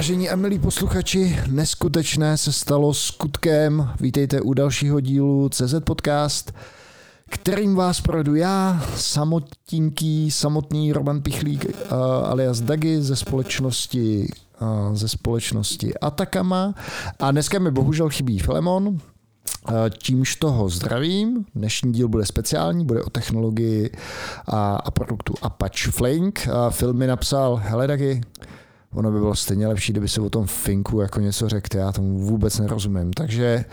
Vážení a milí posluchači, neskutečné se stalo skutkem. Vítejte u dalšího dílu CZ Podcast, kterým vás projedu já, samotinký, samotný Roman Pichlík uh, alias Dagi ze společnosti uh, ze společnosti Atakama. A dneska mi bohužel chybí Filemon, Čímž toho zdravím. Dnešní díl bude speciální, bude o technologii a, a produktu Apache Flink. Film mi napsal, hele Dagi, ono by bylo stejně lepší, kdyby se o tom Finku jako něco řekl, já tomu vůbec nerozumím. Takže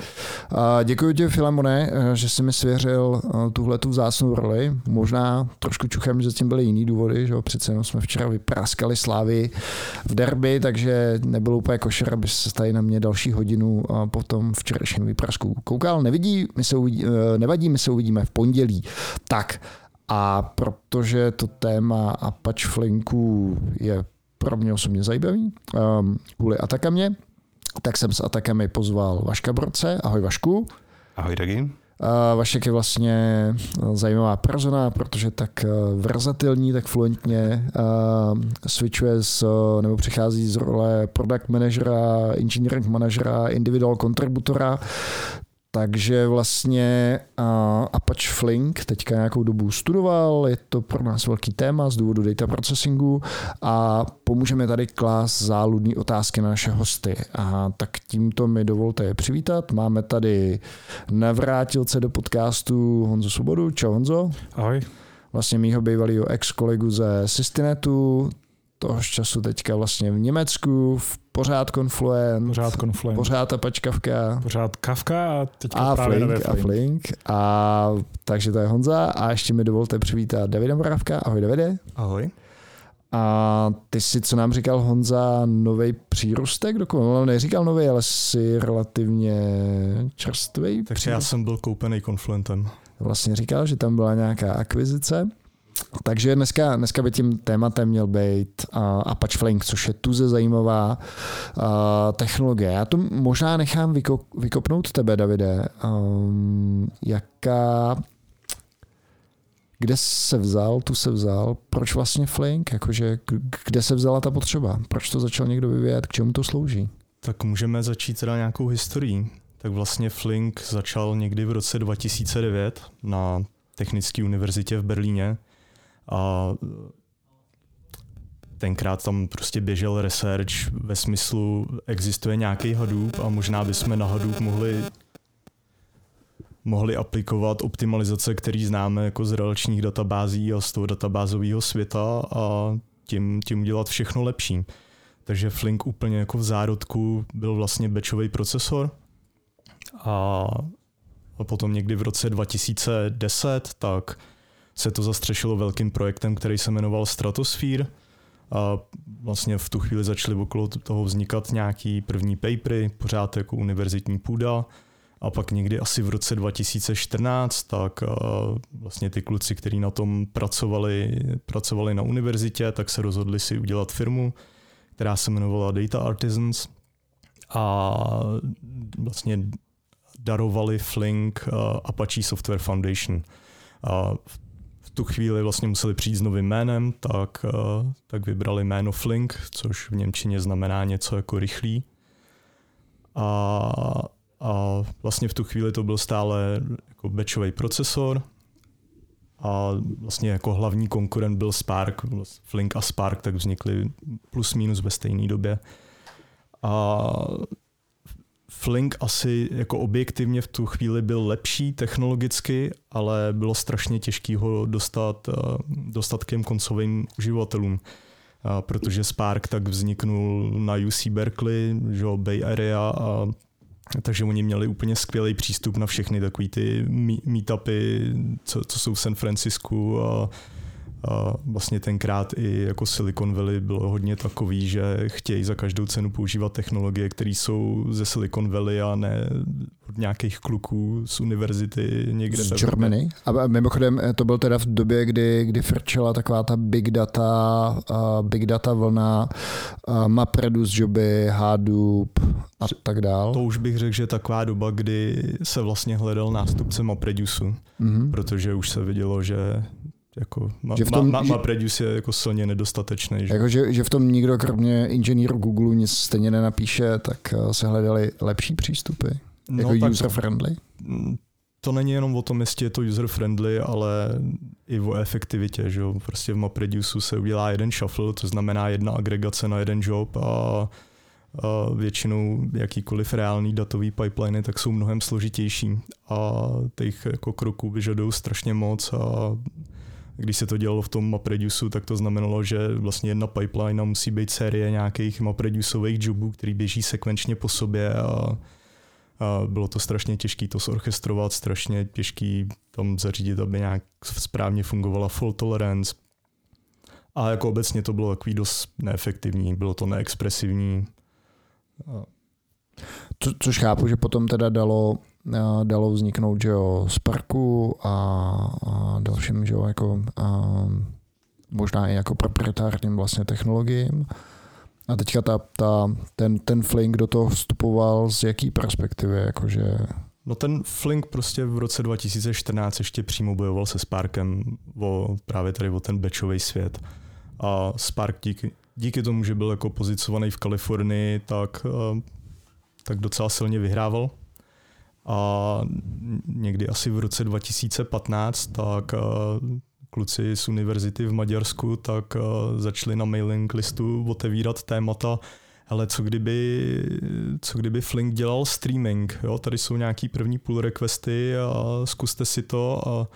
děkuji ti, Filamone, že jsi mi svěřil tuhle tu vzácnou roli. Možná trošku čuchem, že s tím byly jiný důvody, že přece jenom jsme včera vypráskali slávy v derby, takže nebylo úplně košer, aby se tady na mě další hodinu a potom včerejším vyprasku koukal. Nevidí, my se uvidí, e, nevadí, my se uvidíme v pondělí. Tak, a protože to téma Apache Flinku je pro mě osobně zajímavý, um, kvůli Atakamě, tak jsem s Atakami pozval Vaška Broce. Ahoj Vašku. Ahoj Dagi. Vašek je vlastně zajímavá persona, protože tak verzatilní, tak fluentně uh, switchuje z, nebo přichází z role product managera, engineering managera, individual contributora, takže vlastně uh, Apache Flink teďka nějakou dobu studoval, je to pro nás velký téma z důvodu data processingu a pomůžeme tady klást záludné otázky na naše hosty. A tak tímto mi dovolte je přivítat. Máme tady navrátilce do podcastu Honzo Svobodu. Čau Honzo. Ahoj. Vlastně mýho bývalého ex-kolegu ze Systinetu, toho času teďka vlastně v Německu, v pořád Confluent, pořád Confluent, pořád Apache Kafka, pořád Kafka a teďka a právě Flink, Flink. A Flink. A takže to je Honza a ještě mi dovolte přivítat Davida Moravka. Ahoj Davide. Ahoj. A ty si, co nám říkal Honza, nový přírůstek? Dokonce, no, neříkal nový, ale si relativně čerstvý. Takže já jsem byl koupený Confluentem. Vlastně říkal, že tam byla nějaká akvizice. Takže dneska, dneska by tím tématem měl být uh, Apache Flink, což je tuze zajímavá uh, technologie. Já to možná nechám vyko, vykopnout tebe, Davide. Um, jaká kde se vzal, tu se vzal, proč vlastně Flink, jakože kde se vzala ta potřeba, proč to začal někdo vyvíjet, k čemu to slouží? Tak můžeme začít teda nějakou historií. Tak vlastně Flink začal někdy v roce 2009 na Technické univerzitě v Berlíně a tenkrát tam prostě běžel research ve smyslu, existuje nějaký Hadoop a možná bychom na Hadoop mohli mohli aplikovat optimalizace, které známe jako z relačních databází a z toho databázového světa a tím, tím udělat všechno lepší. Takže Flink úplně jako v zárodku byl vlastně batchový procesor a, a potom někdy v roce 2010 tak se to zastřešilo velkým projektem, který se jmenoval Stratosphere. A vlastně v tu chvíli začaly okolo toho vznikat nějaký první papery, pořád jako univerzitní půda. A pak někdy asi v roce 2014, tak vlastně ty kluci, kteří na tom pracovali, pracovali na univerzitě, tak se rozhodli si udělat firmu, která se jmenovala Data Artisans a vlastně darovali Flink Apache Software Foundation. A v tu chvíli vlastně museli přijít s novým jménem, tak, eh, tak vybrali jméno Flink, což v Němčině znamená něco jako rychlý. A, a vlastně v tu chvíli to byl stále jako batchový procesor a vlastně jako hlavní konkurent byl Spark, Flink a Spark tak vznikly plus minus ve stejné době. A Flink asi jako objektivně v tu chvíli byl lepší technologicky, ale bylo strašně těžké ho dostat, eh, dostat k těm koncovým uživatelům. Protože Spark tak vzniknul na UC Berkeley, že Bay Area a takže oni měli úplně skvělý přístup na všechny takové ty meetupy, co, co jsou v San Francisku a a vlastně tenkrát i jako Silicon Valley bylo hodně takový, že chtějí za každou cenu používat technologie, které jsou ze Silicon Valley a ne od nějakých kluků z univerzity někde. Z Germany. A mimochodem eh, to byl teda v době, kdy, kdy frčela taková ta big data, uh, big data vlna, uh, MapReduce joby, Hadoop a tak dál. To už bych řekl, že je taková doba, kdy se vlastně hledal nástupce MapReduceu, mm-hmm. protože už se vidělo, že jako ma, že v tom, ma, ma, že, je jako silně nedostatečný. Že? Jako, že, že v tom nikdo kromě inženýru Google nic stejně nenapíše, tak eh, se hledali lepší přístupy? Jako no, user-friendly? Mm, to není jenom o tom, jestli je to user-friendly, ale i o efektivitě. Že jo? Prostě v MapReduceu se udělá jeden shuffle, to znamená jedna agregace na jeden job a a většinou jakýkoliv reálný datový pipeliny tak jsou mnohem složitější a těch jako kroků vyžadují strašně moc a když se to dělalo v tom MapReduceu, tak to znamenalo, že vlastně jedna pipeline musí být série nějakých MapReduceových jobů, který běží sekvenčně po sobě a, a bylo to strašně těžké to zorchestrovat, strašně těžké tam zařídit, aby nějak správně fungovala fault tolerance. A jako obecně to bylo takový dost neefektivní, bylo to neexpresivní, co, což chápu, že potom teda dalo, dalo vzniknout že jo, Sparku a, a dalším, že jo, jako, a, možná i jako proprietárním vlastně technologiím. A teďka ta, ta, ten, ten Flink do toho vstupoval z jaký perspektivy? Jakože... No ten Flink prostě v roce 2014 ještě přímo bojoval se Sparkem o, právě tady o ten batchový svět. A Spark díky, díky tomu, že byl jako pozicovaný v Kalifornii, tak, eh, tak docela silně vyhrával. A někdy asi v roce 2015 tak eh, kluci z univerzity v Maďarsku tak eh, začali na mailing listu otevírat témata, ale co kdyby, co kdyby Flink dělal streaming, jo? tady jsou nějaký první pull requesty a zkuste si to a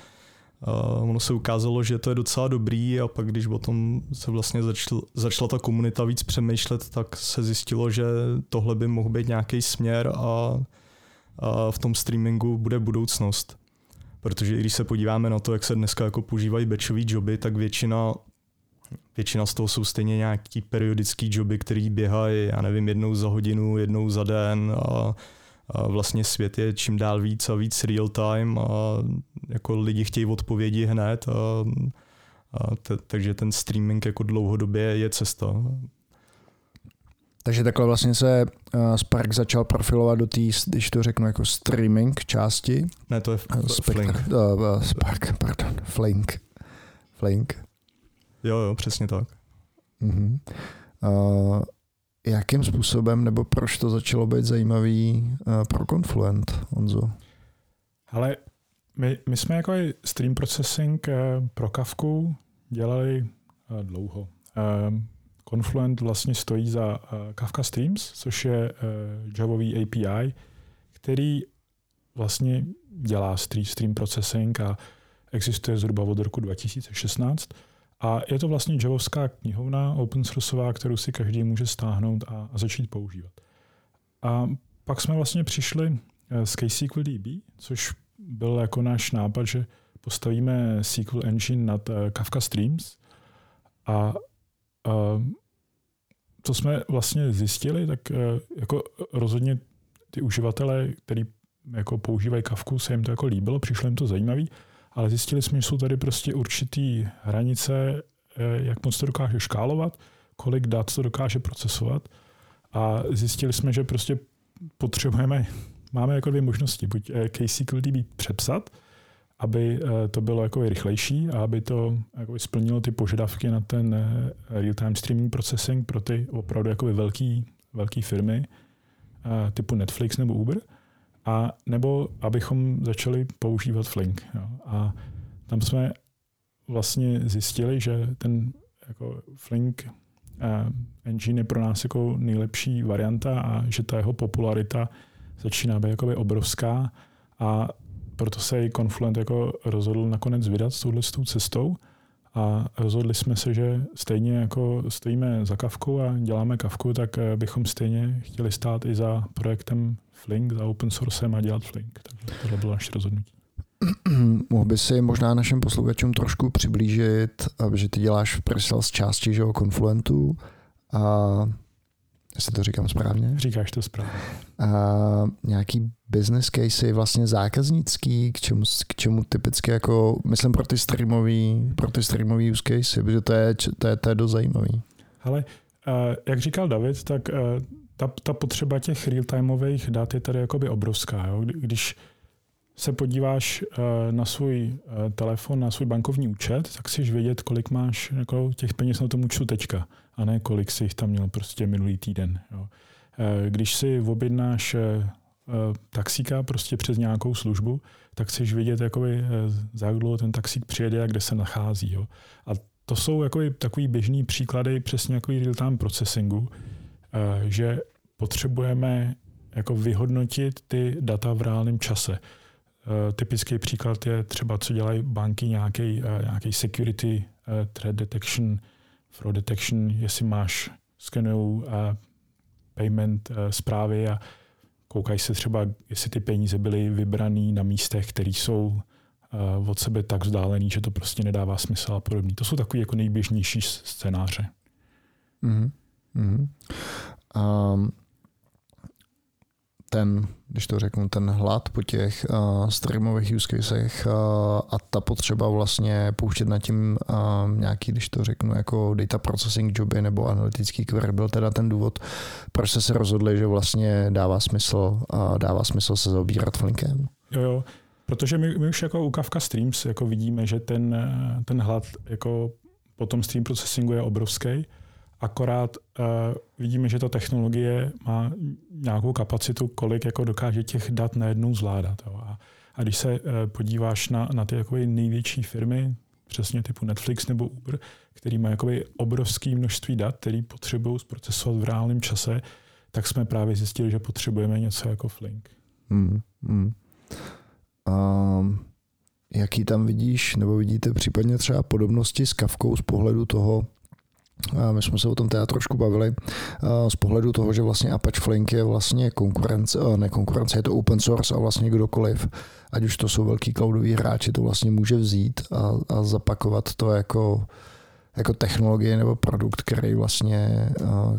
Uh, ono se ukázalo, že to je docela dobrý a pak když o tom se vlastně začal, začala ta komunita víc přemýšlet, tak se zjistilo, že tohle by mohl být nějaký směr a, a v tom streamingu bude budoucnost. Protože když se podíváme na to, jak se dneska jako používají batchový joby, tak většina, většina z toho jsou stejně nějaký periodický joby, který běhají, já nevím, jednou za hodinu, jednou za den a a vlastně svět je čím dál víc a víc real time a jako lidi chtějí odpovědi hned a, a te, takže ten streaming jako dlouhodobě je cesta. Takže takhle vlastně se uh, Spark začal profilovat do té, když to řeknu jako streaming části. Ne, to je uh, Flink. Uh, uh, Spark, pardon, Flink. Flink. Jo, jo, přesně tak. Uh-huh. Uh, jakým způsobem nebo proč to začalo být zajímavý uh, pro Confluent, Honzo? Ale my, my jsme jako stream processing uh, pro Kavku dělali uh, dlouho. Uh, Confluent vlastně stojí za uh, Kafka Streams, což je uh, Javový API, který vlastně dělá stream, processing a existuje zhruba od roku 2016. A je to vlastně javovská knihovna open sourceová, kterou si každý může stáhnout a, a začít používat. A pak jsme vlastně přišli eh, s KSQLDB, což byl jako náš nápad, že postavíme SQL engine nad eh, Kafka Streams a, a co jsme vlastně zjistili, tak eh, jako rozhodně ty uživatelé, kteří jako používají Kafku, se jim to jako líbilo, přišlo jim to zajímavé, ale zjistili jsme, že jsou tady prostě určitý hranice, eh, jak moc to dokáže škálovat, kolik dat to dokáže procesovat a zjistili jsme, že prostě potřebujeme, máme jako dvě možnosti, buď eh, KCQLDB přepsat, aby eh, to bylo jako rychlejší a aby to jako splnilo ty požadavky na ten real-time streaming processing pro ty opravdu jako velké velký firmy typu Netflix nebo Uber – a nebo abychom začali používat Flink. Jo. A tam jsme vlastně zjistili, že ten jako Flink engine je pro nás jako nejlepší varianta a že ta jeho popularita začíná být jakoby obrovská a proto se i Confluent jako rozhodl nakonec vydat s touhle cestou a rozhodli jsme se, že stejně jako stojíme za kavkou a děláme kavku, tak eh, bychom stejně chtěli stát i za projektem Flink, za open sourcem a dělat Flink. Takže tohle bylo naše rozhodnutí. Mohl by si možná našim posluchačům trošku přiblížit, že ty děláš presel z části že, Confluentu a jestli to říkám správně? Říkáš to správně. A nějaký business case vlastně zákaznický, k čemu, k čemu typicky jako, myslím pro ty streamový, pro ty streamový use case, protože to je, to je, to je dost zajímavý. Ale jak říkal David, tak ta, ta potřeba těch real-timeových dat je tady jakoby obrovská. Jo? Když se podíváš eh, na svůj eh, telefon, na svůj bankovní účet, tak chceš vědět, kolik máš jako těch peněz na tom účtu teďka, a ne kolik jsi jich tam měl prostě minulý týden. Jo. Eh, když si objednáš taxíka prostě přes nějakou službu, tak chceš vědět, jakoby, za dlouho ten taxík přijede a kde se nachází. Jo. A to jsou jakoby, takový běžný příklady přesně jako real-time processingu, že potřebujeme jako vyhodnotit ty data v reálném čase. Eh, typický příklad je třeba, co dělají banky, nějaký, eh, nějaký security eh, threat detection, fraud detection, jestli máš skenují payment zprávy a koukají se třeba, jestli ty peníze byly vybrané na místech, které jsou od sebe tak vzdálený, že to prostě nedává smysl a podobně. To jsou takové jako nejběžnější scénáře. Mm-hmm. Um, ten, když to řeknu, ten hlad po těch uh, streamových use casech uh, a ta potřeba vlastně pouštět na tím uh, nějaký, když to řeknu, jako data processing joby nebo analytický query byl teda ten důvod, proč jste se rozhodli, že vlastně dává smysl, uh, dává smysl se zaobírat Flinkem. Jo, jo, protože my, my už jako u Kafka Streams jako vidíme, že ten, ten hlad jako po tom stream processingu je obrovský akorát uh, vidíme, že ta technologie má nějakou kapacitu, kolik jako dokáže těch dat najednou zvládat. Jo. A, a když se uh, podíváš na, na ty jakoby největší firmy, přesně typu Netflix nebo Uber, který má jakoby obrovské množství dat, který potřebují zprocesovat v reálném čase, tak jsme právě zjistili, že potřebujeme něco jako Flink. Hmm, hmm. Um, jaký tam vidíš, nebo vidíte případně třeba podobnosti s Kavkou z pohledu toho, my jsme se o tom teda trošku bavili z pohledu toho, že vlastně Apache Flink je vlastně konkurence, ne konkurence, je to open source a vlastně kdokoliv, ať už to jsou velký cloudoví hráči, to vlastně může vzít a, a zapakovat to jako, jako technologie nebo produkt, který vlastně,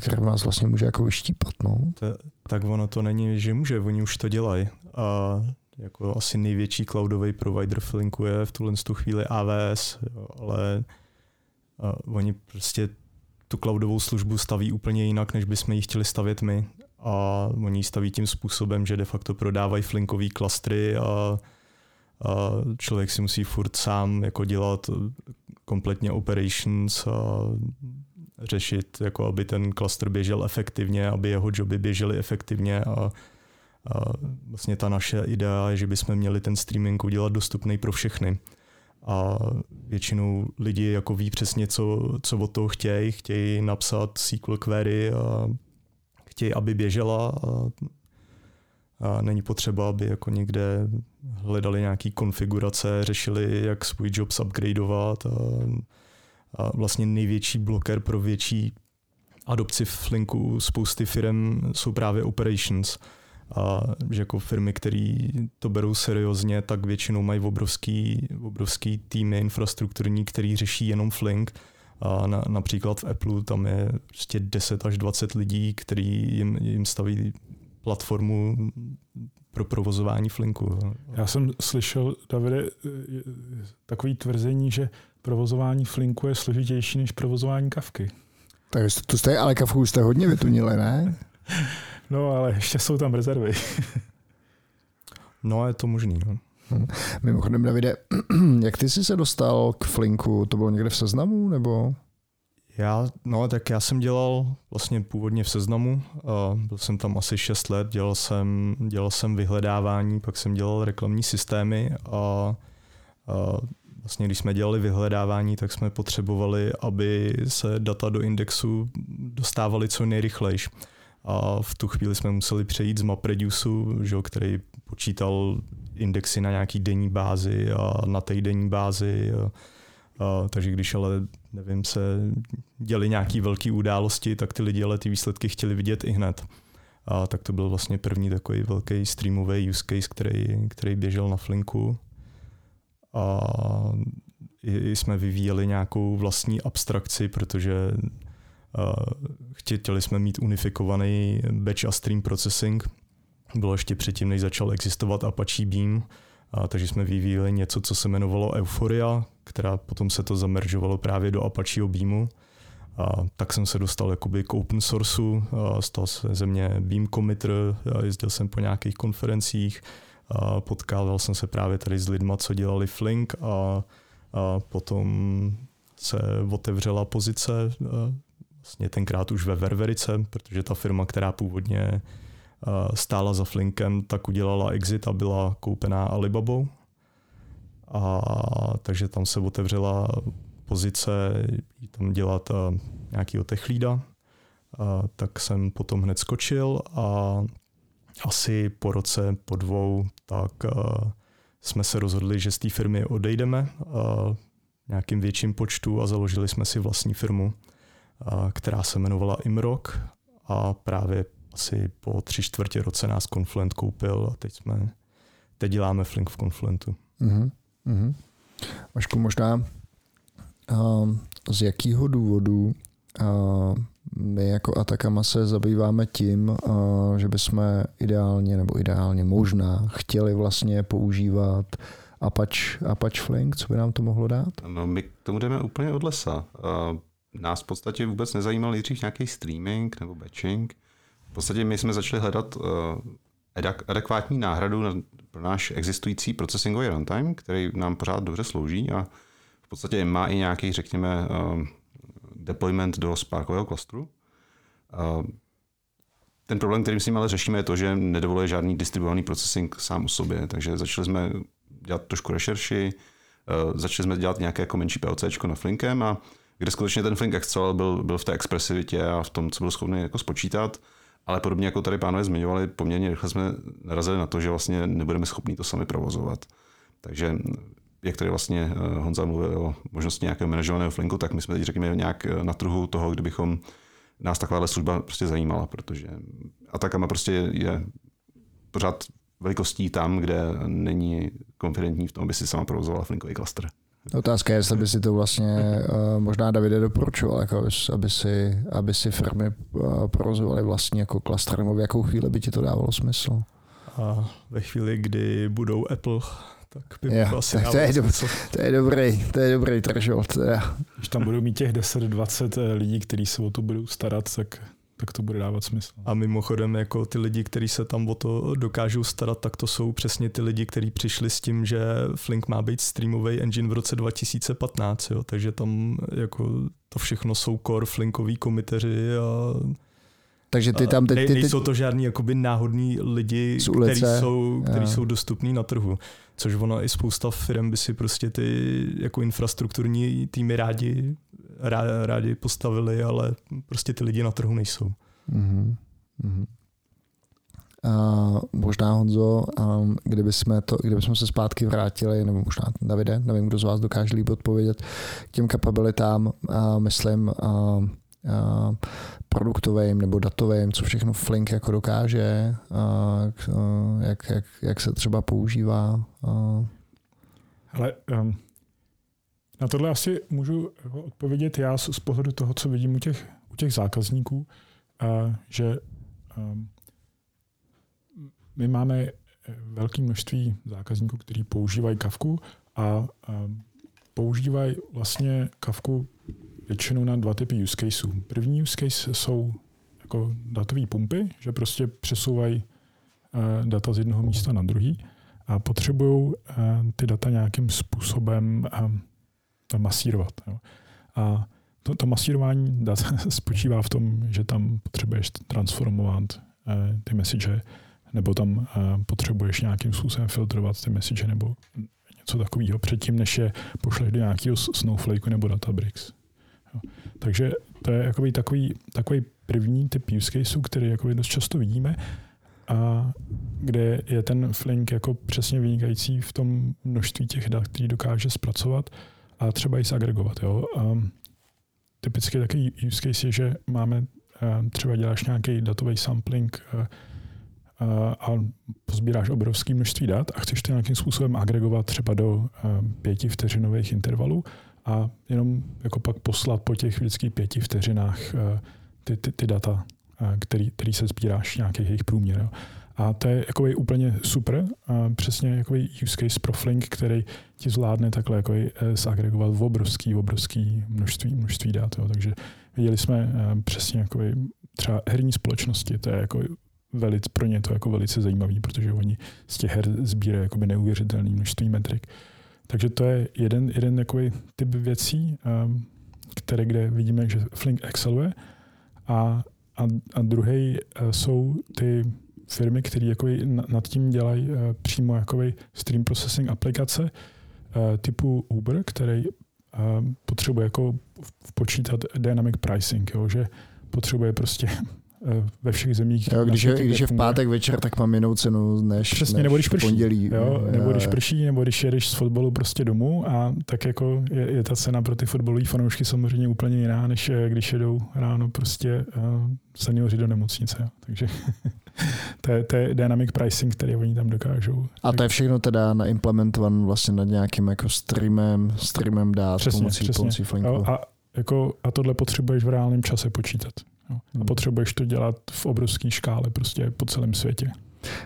který vás vlastně může jako vyštípat. No. To, tak ono to není, že může, oni už to dělají. A jako asi největší cloudový provider Flinku je v tuhle chvíli AWS, ale oni prostě tu cloudovou službu staví úplně jinak, než bychom ji chtěli stavět my. A oni ji staví tím způsobem, že de facto prodávají flinkový klastry a, a člověk si musí furt sám jako dělat kompletně operations a řešit, jako aby ten klaster běžel efektivně, aby jeho joby běžely efektivně a, a vlastně ta naše idea je, že bychom měli ten streaming udělat dostupný pro všechny a většinou lidi jako ví přesně, co, co od toho chtějí. Chtějí napsat SQL query a chtějí, aby běžela. A, a není potřeba, aby jako někde hledali nějaký konfigurace, řešili, jak svůj job upgradeovat. A, a vlastně největší bloker pro větší adopci Flinku spousty firm jsou právě operations a že jako firmy, které to berou seriózně, tak většinou mají obrovský, obrovský týmy infrastrukturní, který řeší jenom Flink. A na, například v Apple tam je prostě 10 až 20 lidí, který jim, jim staví platformu pro provozování Flinku. Já jsem slyšel, Davide, takový tvrzení, že provozování Flinku je složitější než provozování kavky. Tak to jste, ale kavku jste hodně vytunili, ne? No, ale ještě jsou tam rezervy. no, je to možný. No. Hmm. Mimochodem, Davide, jak ty jsi se dostal k Flinku? To bylo někde v seznamu, nebo? Já, no, tak já jsem dělal vlastně původně v seznamu, uh, byl jsem tam asi 6 let, dělal jsem, dělal jsem vyhledávání, pak jsem dělal reklamní systémy a uh, vlastně když jsme dělali vyhledávání, tak jsme potřebovali, aby se data do indexu dostávaly co nejrychlejší a v tu chvíli jsme museli přejít z MapReduceu, že, který počítal indexy na nějaký denní bázi a na týdenní bázi. A, a, takže když ale, nevím, se děli nějaký velké události, tak ty lidi ale ty výsledky chtěli vidět i hned. A tak to byl vlastně první takový velký streamový use case, který, který běžel na Flinku. A i jsme vyvíjeli nějakou vlastní abstrakci, protože Chtěli jsme mít unifikovaný batch a stream processing. Bylo ještě předtím, než začal existovat Apache Beam, a takže jsme vyvíjeli něco, co se jmenovalo Euphoria, která potom se to zameržovalo právě do Apacheho Beamu. A tak jsem se dostal jakoby k open sourceu, stal se ze mě Beam committer, jezdil jsem po nějakých konferencích, A potkával jsem se právě tady s lidma, co dělali Flink a, a potom se otevřela pozice vlastně tenkrát už ve Ververice, protože ta firma, která původně stála za Flinkem, tak udělala exit a byla koupená Alibabou. A takže tam se otevřela pozice tam dělat nějakýho techlída. A tak jsem potom hned skočil a asi po roce, po dvou, tak jsme se rozhodli, že z té firmy odejdeme nějakým větším počtu a založili jsme si vlastní firmu, která se jmenovala Imrock a právě asi po tři čtvrtě roce nás Confluent koupil a teď jsme, teď děláme Flink v Confluentu. Mm-hmm. mm-hmm. Vašku, možná uh, z jakého důvodu uh, my jako Atakama se zabýváme tím, uh, že bychom ideálně nebo ideálně možná chtěli vlastně používat Apache, Apache Flink, co by nám to mohlo dát? No, my k tomu jdeme úplně od lesa. Uh, nás v podstatě vůbec nezajímal nejdřív nějaký streaming nebo batching. V podstatě my jsme začali hledat uh, adekvátní náhradu na, pro náš existující processingový runtime, který nám pořád dobře slouží a v podstatě má i nějaký, řekněme, uh, deployment do Sparkového klastru. Uh, ten problém, který s ním ale řešíme, je to, že nedovoluje žádný distribuovaný processing sám o sobě, takže začali jsme dělat trošku rešerši, uh, začali jsme dělat nějaké jako menší PLC na Flinkem a kde skutečně ten Flink Excel byl, byl v té expresivitě a v tom, co byl schopný jako spočítat, ale podobně jako tady pánové zmiňovali, poměrně rychle jsme narazili na to, že vlastně nebudeme schopni to sami provozovat. Takže jak tady vlastně eh, Honza mluvil o možnosti nějakého manažovaného flinku, tak my jsme teď řekněme nějak eh, na trhu toho, kdybychom nás takováhle služba prostě zajímala, protože Atakama prostě je pořád velikostí tam, kde není konfidentní v tom, aby si sama provozovala flinkový klaster. Otázka je, jestli by si to vlastně uh, možná Davide doporučoval, jako aby, aby, si, aby si firmy uh, provozovaly vlastně jako klaster, nebo v jakou chvíli by ti to dávalo smysl? A ve chvíli, kdy budou Apple, tak by jo, asi tak to, je do, to je dobrý, to je dobrý threshold. Když tam budou mít těch 10-20 eh, lidí, kteří se o to budou starat, tak tak to bude dávat smysl. A mimochodem, jako ty lidi, kteří se tam o to dokážou starat, tak to jsou přesně ty lidi, kteří přišli s tím, že Flink má být streamový engine v roce 2015, jo? takže tam jako to všechno jsou core Flinkový komiteři a takže ty tam teď... Ty, ty, nejsou to žádný jakoby náhodní lidi, kteří jsou, který jsou dostupní na trhu. Což ono i spousta firm by si prostě ty jako infrastrukturní týmy rádi rádi postavili, ale prostě ty lidi na trhu nejsou. Mm-hmm. mm-hmm. Uh, možná Honzo, um, kdyby, jsme to, kdyby jsme se zpátky vrátili, nebo možná Davide, nevím, kdo z vás dokáže líp odpovědět, k těm kapabilitám, uh, myslím, uh, uh, produktovým nebo datovým, co všechno Flink jako dokáže, uh, uh, jak, jak, jak se třeba používá. Uh. Ale um, na tohle asi můžu jako odpovědět já z pohledu toho, co vidím u těch, u těch zákazníků, a že um, my máme eh, velké množství zákazníků, kteří používají kavku a um, používají vlastně kavku většinou na dva typy use caseů. První use case jsou jako datové pumpy, že prostě přesouvají uh, data z jednoho místa na druhý a potřebují ty data nějakým způsobem um, to masírovat. Jo. A to, to masírování dat spočívá v tom, že tam potřebuješ transformovat eh, ty message, nebo tam eh, potřebuješ nějakým způsobem filtrovat ty message, nebo něco takového předtím, než je pošleš do nějakého Snowflakeu nebo Databricks. Jo. Takže to je jakoby takový, takový první typ use case, který jakoby dost často vidíme, a kde je ten Flink jako přesně vynikající v tom množství těch dat, který dokáže zpracovat a třeba i zagregovat. Jo. A typicky takový use case je, že máme třeba děláš nějaký datový sampling a pozbíráš obrovské množství dat a chceš to nějakým způsobem agregovat třeba do pěti vteřinových intervalů a jenom jako pak poslat po těch vždycky pěti vteřinách ty, ty, ty data, který, který se sbíráš, nějaký jejich průměr. Jo. A to je jako úplně super, a přesně jako use case pro Flink, který ti zvládne takhle jako zagregovat v obrovský, obrovský množství, množství dat. Jo. Takže viděli jsme přesně jako třeba herní společnosti, to je jako velice, pro ně to jako velice zajímavý, protože oni z těch her sbírají jakoby neuvěřitelné množství metrik. Takže to je jeden, jeden takový typ věcí, um, které, kde vidíme, že Flink exceluje. A, a, a druhý uh, jsou ty firmy, které nad tím dělají uh, přímo jakoby stream processing aplikace uh, typu Uber, který uh, potřebuje jako počítat dynamic pricing, jo, že potřebuje prostě Eh, ve všech zemích. Jo, když, je, když je v pátek večer, tak mám jinou cenu než, Přesně, než nebo když prší, pondělí. Jo, nebo když prší, nebo když jedeš z fotbalu prostě domů a tak jako je, je ta cena pro ty fotbalové fanoušky samozřejmě úplně jiná, než eh, když jedou ráno prostě uh, seniori do nemocnice. Jo. Takže to, je, to je dynamic pricing, který oni tam dokážou. A to je všechno teda naimplementovan vlastně nad nějakým jako streamem, streamem dát přesně, pomocí, přesně. pomocí Flinku. A, jako, a tohle potřebuješ v reálném čase počítat. Jo. A hmm. potřebuješ to dělat v obrovské škále prostě po celém světě.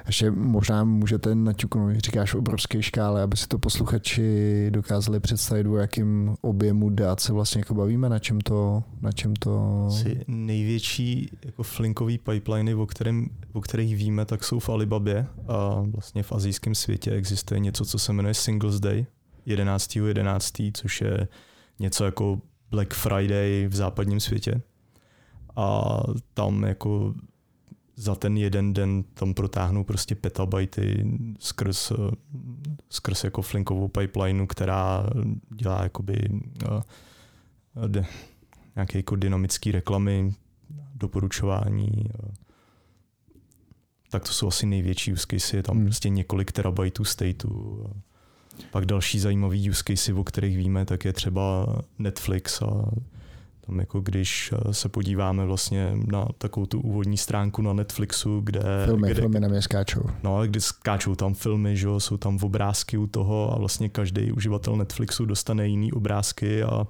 Ještě možná můžete naťuknout, říkáš v obrovské škále, aby si to posluchači dokázali představit, o jakým objemu dát se vlastně jako bavíme, na čem to... Na čem to... Asi největší jako flinkový pipeliny, o, kterém, o kterých víme, tak jsou v Alibabě a vlastně v azijském světě existuje něco, co se jmenuje Singles Day, 11.11., 11., což je něco jako Black Friday v západním světě a tam jako za ten jeden den tam protáhnou prostě petabajty skrz, skrz jako flinkovou pipelineu, která dělá jakoby uh, de, nějaké jako dynamické reklamy, doporučování. Uh, tak to jsou asi největší use case, je tam hmm. prostě několik terabajtů stateu. Pak další zajímavý use case, o kterých víme, tak je třeba Netflix a tam jako když eh, se podíváme vlastně na takovou tu úvodní stránku na Netflixu, kde... Filmy, kde, filmy na mě skáčou. No, kdy skáčou tam filmy, že jsou tam obrázky u toho a vlastně každý uživatel Netflixu dostane jiný obrázky a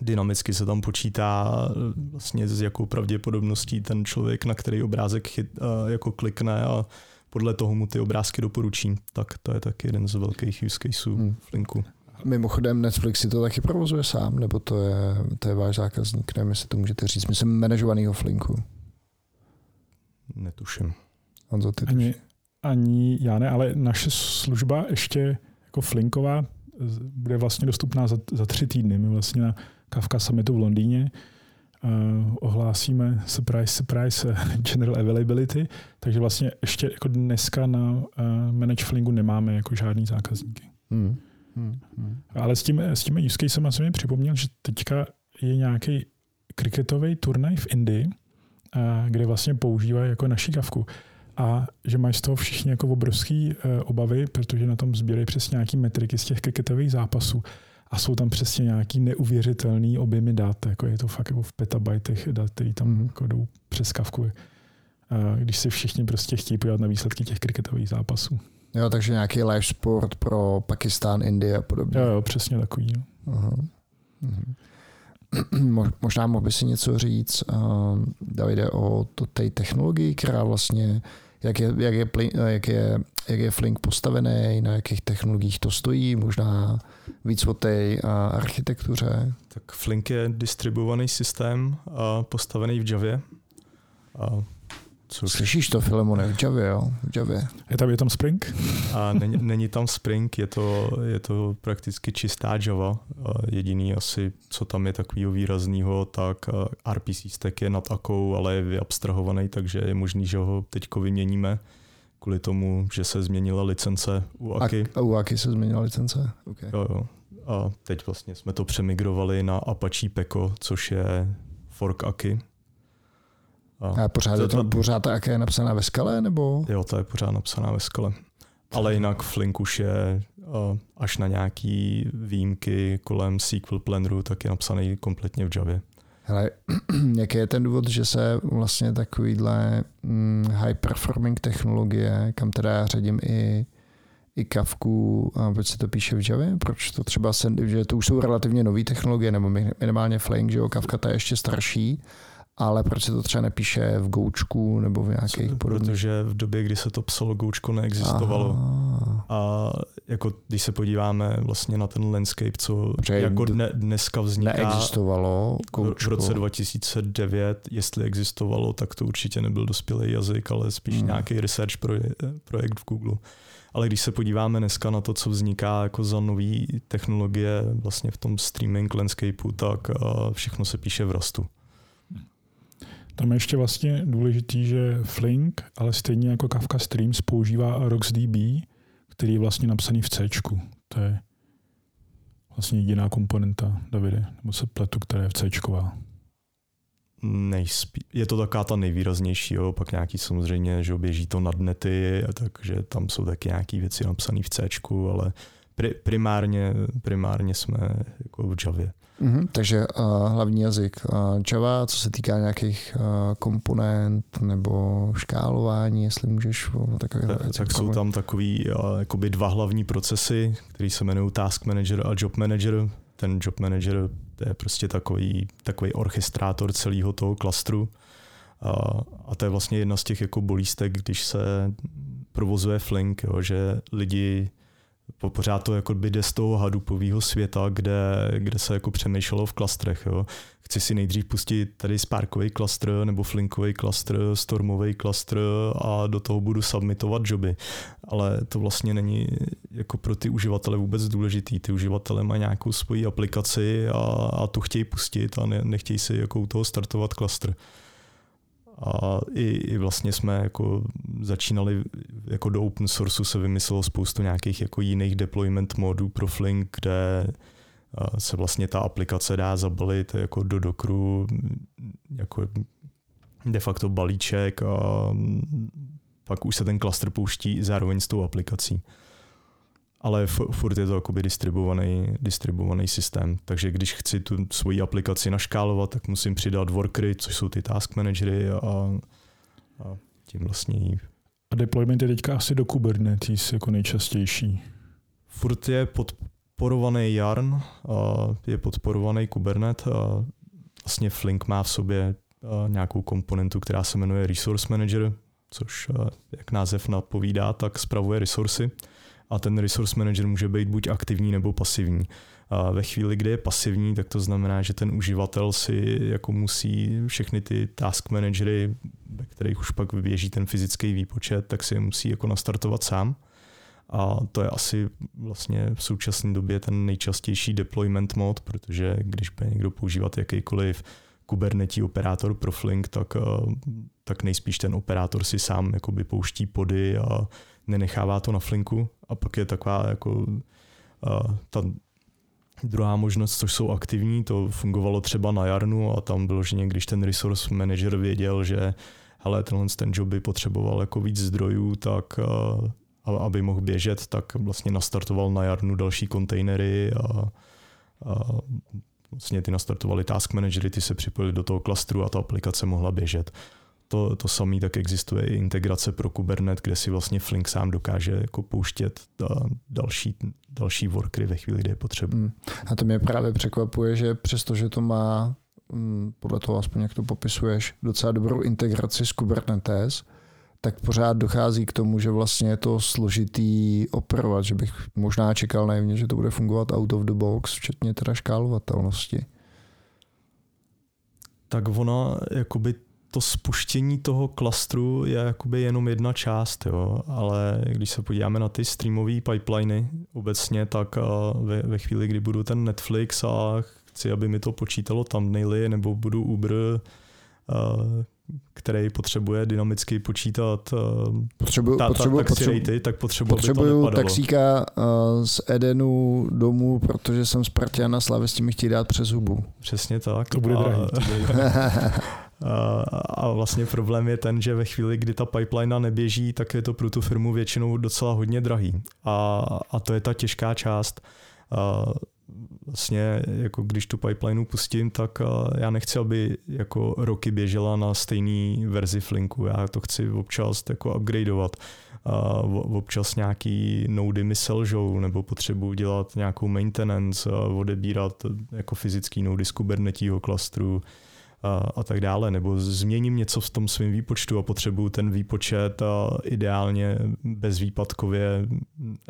dynamicky se tam počítá eh, vlastně s jakou pravděpodobností ten člověk, na který obrázek chyt, eh, jako klikne a podle toho mu ty obrázky doporučí. Tak to je taky jeden z velkých use caseů hmm. v Linku. Mimochodem Netflix si to taky provozuje sám, nebo to je, to je váš zákazník, nevím, jestli to můžete říct. Myslím manažovanýho Flinku. Netuším. Honzo, ty ani, ani já ne, ale naše služba ještě jako Flinková bude vlastně dostupná za, za tři týdny. My vlastně na Kafka Summitu v Londýně uh, ohlásíme surprise, surprise general availability, takže vlastně ještě jako dneska na uh, Manage Flingu nemáme jako žádný zákazníky. Hmm. Hmm, hmm. Ale s tím, s tím use casem jsem mi připomněl, že teďka je nějaký kriketový turnaj v Indii, kde vlastně používají jako naší kavku. A že mají z toho všichni jako obrovský e, obavy, protože na tom sbírají přesně nějaký metriky z těch kriketových zápasů a jsou tam přesně nějaký neuvěřitelný objemy dat, jako je to fakt jako v petabajtech dat, který tam hmm. jako jdou přes kavku. Když se všichni prostě chtějí podívat na výsledky těch kriketových zápasů. Jo, takže nějaký live sport pro Pakistán, Indie a podobně. Jo, jo, přesně takový. Jo. Uh-huh. Uh-huh. Možná mohl by si něco říct, uh, Davide, o to, té technologii, která vlastně, jak je, jak je, jak je, jak je Flink postavený, na jakých technologiích to stojí, možná víc o té uh, architektuře. Tak Flink je distribuovaný systém uh, postavený v Javě. Což... Slyšíš to, Filemone, v Javě, jo? V Javě. Je tam, je tam Spring? A není, není tam Spring, je to, je to prakticky čistá Java. Jediný asi, co tam je takového výrazného, tak RPC stack je nad akou, ale je vyabstrahovaný, takže je možný, že ho teď vyměníme kvůli tomu, že se změnila licence u AKI. A, u AKI se změnila licence? Okay. Jo, jo. A teď vlastně jsme to přemigrovali na Apache Peko, což je fork AKI a, pořád, to, je to, pořád ta je napsaná ve skale, nebo? Jo, to je pořád napsaná ve skale. Ale jinak Flink už je uh, až na nějaký výjimky kolem SQL Planneru, tak je napsaný kompletně v Javě. Hele, jaký je ten důvod, že se vlastně takovýhle mm, high performing technologie, kam teda já řadím i, i Kavku, a proč se to píše v Javě? Proč to třeba se, že to už jsou relativně nové technologie, nebo minimálně Flink, že jo, Kavka ta je ještě starší, ale proč se to třeba nepíše v Goučku nebo v nějakých podobných? Protože v době, kdy se to psalo, Goučko neexistovalo. Aha. A jako když se podíváme vlastně na ten landscape, co Protože jako dne, dneska vzniká Neexistovalo v Goučko. roce 2009, jestli existovalo, tak to určitě nebyl dospělý jazyk, ale spíš Hmm. nějaký research proje, projekt v Google. Ale když se podíváme dneska na to, co vzniká jako za nové technologie vlastně v tom streaming landscapeu, tak a všechno se píše v Rustu. Tam je ještě vlastně důležitý, že Flink, ale stejně jako Kafka Streams, používá RocksDB, který je vlastně napsaný v C. To je vlastně jediná komponenta, Davide, nebo se pletu, která je v C. Nejspí... Je to taká ta nejvýraznější, jo? pak nějaký samozřejmě, že běží to nad nety, takže tam jsou taky nějaké věci napsané v C, ale pri, primárně, primárně jsme jako v Javě. Mhm, takže uh, hlavní jazyk uh, Java, co se týká nějakých uh, komponent nebo škálování, jestli můžeš o takové Tak, věci tak jsou tam takový jakoby dva hlavní procesy, které se jmenují Task Manager a Job Manager. Ten Job Manager to je prostě takový, takový orchestrátor celého toho klastru. A, a to je vlastně jedna z těch jako bolístek, když se provozuje Flink, jo, že lidi pořád to jako by jde z toho hadupového světa, kde, kde se jako přemýšlelo v klastrech. Jo. Chci si nejdřív pustit tady Sparkový klastr nebo Flinkový klastr, Stormový klastr a do toho budu submitovat joby. Ale to vlastně není jako pro ty uživatele vůbec důležitý. Ty uživatele mají nějakou svoji aplikaci a, a tu chtějí pustit a ne, nechtějí si jako u toho startovat klastr. A i, i vlastně jsme jako začínali, jako do open sourceu se vymyslelo spoustu nějakých jako jiných deployment modů pro Flink, kde se vlastně ta aplikace dá zabalit jako do Dockeru jako de facto balíček a pak už se ten klastr pouští zároveň s tou aplikací. Ale furt je to jakoby distribuovaný, distribuovaný systém. Takže když chci tu svoji aplikaci naškálovat, tak musím přidat workery, což jsou ty task managery a, a tím vlastně A deployment je teďka asi do Kubernetes jako nejčastější. Furt je podporovaný Yarn, a je podporovaný Kubernet. A vlastně Flink má v sobě nějakou komponentu, která se jmenuje Resource Manager, což, jak název napovídá, tak spravuje resursy. A ten Resource Manager může být buď aktivní nebo pasivní. A ve chvíli, kdy je pasivní, tak to znamená, že ten uživatel si jako musí všechny ty task managery, ve kterých už pak běží ten fyzický výpočet, tak si je musí jako nastartovat sám. A to je asi vlastně v současné době ten nejčastější deployment mod, protože když bude někdo používat jakýkoliv Kubernetes operátor pro Flink, tak, eh, tak nejspíš ten operátor si sám jakoby pouští pody a nenechává to na Flinku. A pak je taková jako eh, ta druhá možnost, což jsou aktivní, to fungovalo třeba na Jarnu a tam bylo, že když ten resource manager věděl, že hele, tenhle ten job by potřeboval jako víc zdrojů, tak a aby mohl běžet, tak vlastně nastartoval na Jarnu další kontejnery a, a vlastně ty nastartovali task managery, ty se připojili do toho klastru a ta aplikace mohla běžet. To, to samé tak existuje i integrace pro Kubernetes, kde si vlastně Flink sám dokáže jako pouštět a další, další workery ve chvíli, kdy je potřeba. Hmm. A to mě právě překvapuje, že přestože to má, mm, podle toho aspoň jak to popisuješ, docela dobrou integraci s Kubernetes, tak pořád dochází k tomu, že vlastně je to složitý operovat, že bych možná čekal naivně, že to bude fungovat out of the box, včetně teda škálovatelnosti. Tak ona, jakoby to spuštění toho klastru je jakoby jenom jedna část, jo, ale když se podíváme na ty streamové pipeliny obecně, tak ve, ve chvíli, kdy budu ten Netflix a chci, aby mi to počítalo thumbnaily, nebo budu Uber, který potřebuje dynamicky počítat potřebuju, ta, potřebuju, ta, taxi potřebuju, ratey, tak potřebuji, potřebuju aby to taxíka z Edenu domů, protože jsem Spartan a Slavě s tím chtějí dát přes hubu. Přesně tak. To bude a, drahý. A, vlastně problém je ten, že ve chvíli, kdy ta pipeline neběží, tak je to pro tu firmu většinou docela hodně drahý. A, a to je ta těžká část. A vlastně, jako když tu pipeline pustím, tak já nechci, aby jako roky běžela na stejný verzi Flinku. Já to chci občas jako upgradeovat. A občas nějaký nody mi selžou, nebo potřebuji dělat nějakou maintenance, odebírat jako fyzický nody z Kubernetního klastru, a, tak dále, nebo změním něco v tom svém výpočtu a potřebuju ten výpočet a ideálně bezvýpadkově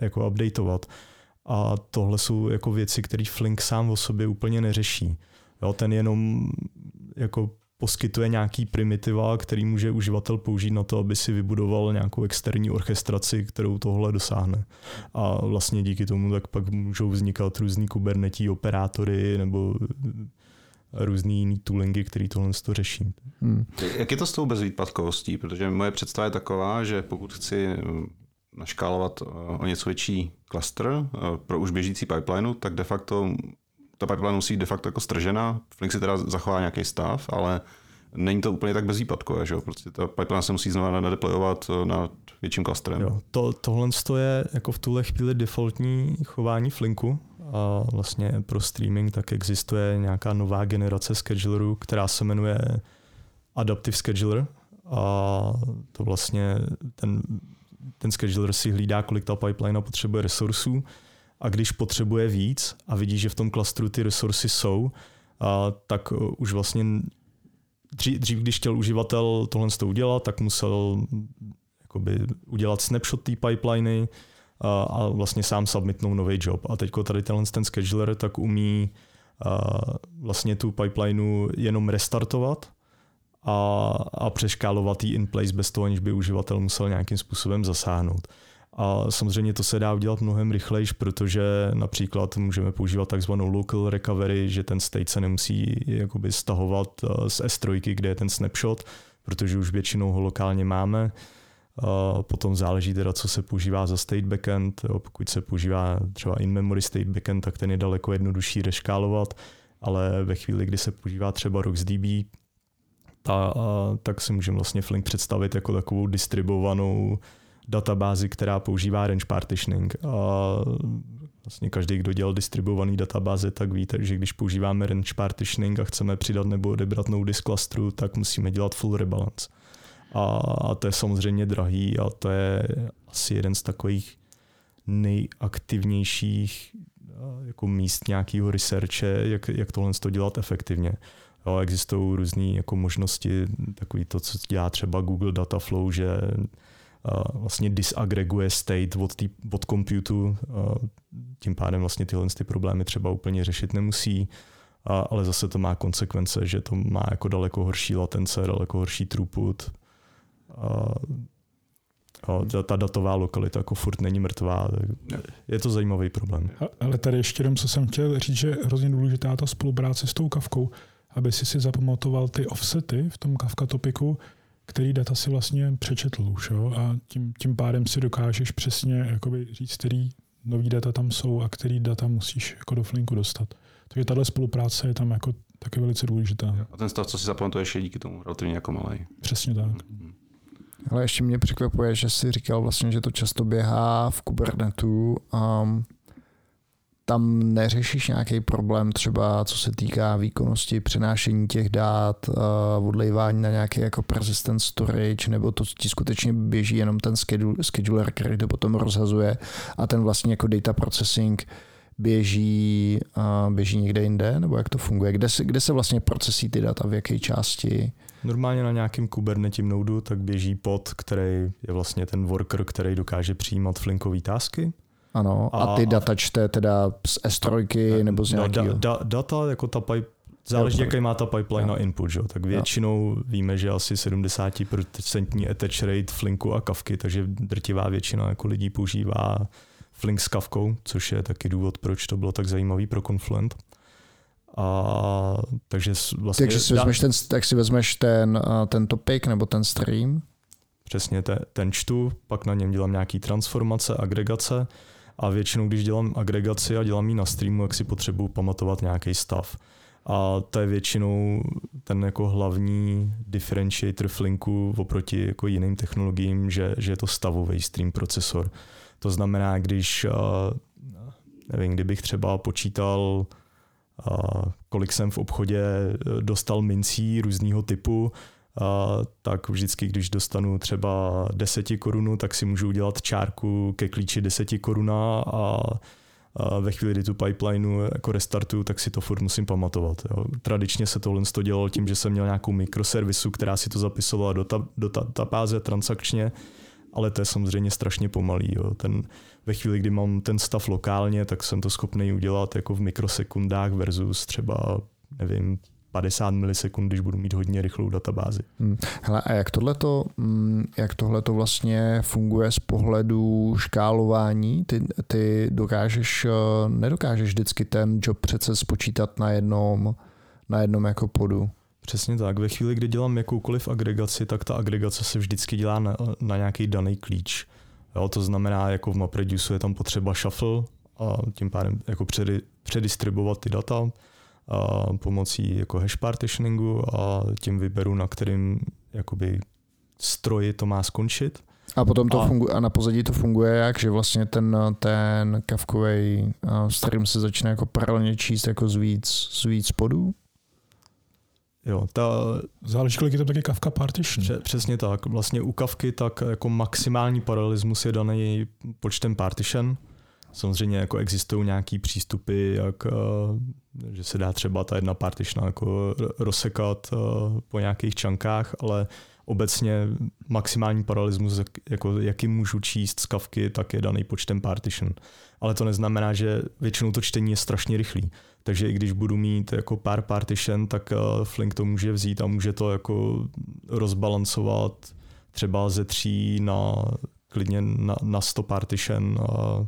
jako updateovat. A tohle jsou jako věci, které Flink sám o sobě úplně neřeší. Jo, ten jenom jako poskytuje nějaký primitiva, který může uživatel použít na to, aby si vybudoval nějakou externí orchestraci, kterou tohle dosáhne. A vlastně díky tomu tak pak můžou vznikat různý kubernetí operátory nebo různý jiný toolingy, který tohle to řeší. Hmm. Jak je to s tou bezvýpadkovostí? Protože moje představa je taková, že pokud chci eh, naškálovat eh, o něco větší cluster eh, pro už běžící pipeline, tak de facto ta pipeline musí de facto jako stržena. Flink si teda zachová nějaký stav, ale není to úplně tak bezvýpadkové, že jo? Prostě ta pipeline se musí znovu nadeployovat na větším klastrem. Jo, to, tohle je jako v tuhle chvíli defaultní chování Flinku, a vlastně pro streaming tak existuje nějaká nová generace schedulerů, která se jmenuje Adaptive Scheduler. A to vlastně ten, ten scheduler si hlídá, kolik ta pipeline potřebuje resursů. A když potřebuje víc a vidí, že v tom klastru ty resursy jsou, a tak už vlastně dřív, dřív, když chtěl uživatel tohle udělat, tak musel jakoby udělat snapshot té pipeliny, a, a vlastně sám submitnout nový job. A teď tady tenhle ten scheduler tak umí vlastně tu pipelineu jenom restartovat a, a přeškálovat ji in place bez toho, aniž by uživatel musel nějakým způsobem zasáhnout. A samozřejmě to se dá udělat mnohem rychleji, protože například můžeme používat takzvanou local recovery, že ten state se nemusí jakoby stahovat z S3, kde je ten snapshot, protože už většinou ho lokálně máme. Potom záleží teda, co se používá za state backend. Pokud se používá třeba in-memory state backend, tak ten je daleko jednodušší reškálovat, ale ve chvíli, kdy se používá třeba RocksDB, ta, tak si můžeme vlastně Flink představit jako takovou distribuovanou databázi, která používá range partitioning. A vlastně každý, kdo dělal distribuovaný databáze, tak víte, že když používáme range partitioning a chceme přidat nebo odebrat node disk clusteru, tak musíme dělat full rebalance a, a to je samozřejmě drahý a to je asi jeden z takových nejaktivnějších jako míst nějakého researche, jak, jak tohle to dělat efektivně. Jo, existují různé jako možnosti, takový to, co dělá třeba Google Dataflow, že vlastně disagreguje state od, tý, od computu, tím pádem vlastně tyhle ty problémy třeba úplně řešit nemusí, ale zase to má konsekvence, že to má jako daleko horší latence, daleko horší throughput, a, a ta datová lokalita jako furt není mrtvá. Je to zajímavý problém. Ale tady ještě jenom, co jsem chtěl říct, že je hrozně důležitá ta spolupráce s tou kavkou, aby si si zapamatoval ty offsety v tom Kafka topiku, který data si vlastně přečetl už. Jo? A tím, tím pádem si dokážeš přesně jakoby říct, který nový data tam jsou a který data musíš jako do Flinku dostat. Takže tahle spolupráce je tam jako taky velice důležitá. A ten stav, co si zapamatuješ, je díky tomu relativně jako malý. Přesně tak. Mm-hmm. Ale ještě mě překvapuje, že jsi říkal vlastně, že to často běhá v Kubernetu. Um, tam neřešíš nějaký problém třeba, co se týká výkonnosti, přenášení těch dát, uh, odlejvání na nějaký jako persistent storage, nebo to ti skutečně běží jenom ten scheduler, který to potom rozhazuje a ten vlastně jako data processing běží, uh, běží někde jinde, nebo jak to funguje? Kde se, kde se vlastně procesí ty data, v jaké části? Normálně na nějakém Kubernetes nodu tak běží pod, který je vlastně ten worker, který dokáže přijímat flinkové tásky. Ano, a, a ty data čte teda z S3 nebo z nějakého? No, da, da, data jako ta pipe, záleží, jaký má ta pipeline no. na input, že? tak většinou no. víme, že asi 70% attach rate Flinku a Kavky, takže drtivá většina jako lidí používá Flink s Kavkou, což je taky důvod, proč to bylo tak zajímavý pro Confluent. A, takže vlastně... Takže si vezmeš ten, tak si vezmeš ten, ten topic nebo ten stream? Přesně, te, ten čtu, pak na něm dělám nějaký transformace, agregace a většinou, když dělám agregaci a dělám ji na streamu, jak si potřebuji pamatovat nějaký stav. A to je většinou ten jako hlavní differentiator Flinku oproti jako jiným technologiím, že, že je to stavový stream procesor. To znamená, když, nevím, kdybych třeba počítal kolik jsem v obchodě eh, dostal mincí různého typu, a tak vždycky, když dostanu třeba 10 korunu, tak si můžu udělat čárku ke klíči 10 koruna a, a ve chvíli, kdy tu pipelineu jako restartuju, tak si to furt musím pamatovat. Jo. Tradičně se tohle to dělalo tím, že jsem měl nějakou mikroservisu, která si to zapisovala do, ta, do ta, databáze transakčně, ale to je samozřejmě strašně pomalý. Jo. Ten, ve chvíli, kdy mám ten stav lokálně, tak jsem to schopný udělat jako v mikrosekundách versus třeba, nevím, 50 milisekund, když budu mít hodně rychlou databázi. Hmm. Hele, a jak tohleto, mm, jak tohleto vlastně funguje z pohledu škálování? Ty, ty dokážeš, eh, nedokážeš vždycky ten job přece spočítat na jednom, na jednom jako podu. Přesně tak. Ve chvíli, kdy dělám jakoukoliv agregaci, tak ta agregace se vždycky dělá na, na nějaký daný klíč. Jo, to znamená, jako v MapReduce je tam potřeba shuffle a tím pádem jako předi, předistribuovat ty data a pomocí jako hash partitioningu a tím vyberu, na kterým jakoby stroji to má skončit. A potom to a, funguje, a na pozadí to funguje jak, že vlastně ten, ten kavkový stream se začne jako paralelně číst jako z víc, z víc podů? Jo, ta... Záleží, kolik je to taky Kafka partition. Pře- přesně tak. Vlastně u Kavky tak jako maximální paralelismus je daný počtem partition. Samozřejmě jako existují nějaký přístupy, jak, eh, že se dá třeba ta jedna partition jako rozsekat eh, po nějakých čankách, ale obecně maximální paralelismus, jako jaký můžu číst z kavky, tak je daný počtem partition. Ale to neznamená, že většinou to čtení je strašně rychlý. Takže i když budu mít jako pár partition, tak uh, Flink to může vzít a může to jako rozbalancovat třeba ze tří na klidně na, na 100 partition. A,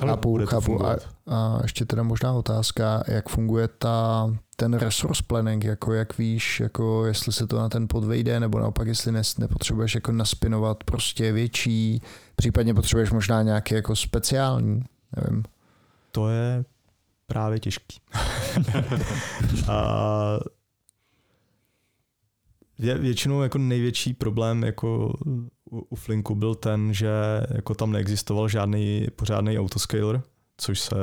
chápu, chápu. A, a ještě teda možná otázka, jak funguje ta, ten resource planning, jako jak víš, jako jestli se to na ten pod vejde, nebo naopak jestli ne, nepotřebuješ jako naspinovat prostě větší, případně potřebuješ možná nějaký jako speciální, nevím. To je právě těžký. a většinou jako největší problém jako u, u Flinku byl ten, že jako tam neexistoval žádný pořádný autoscaler, což se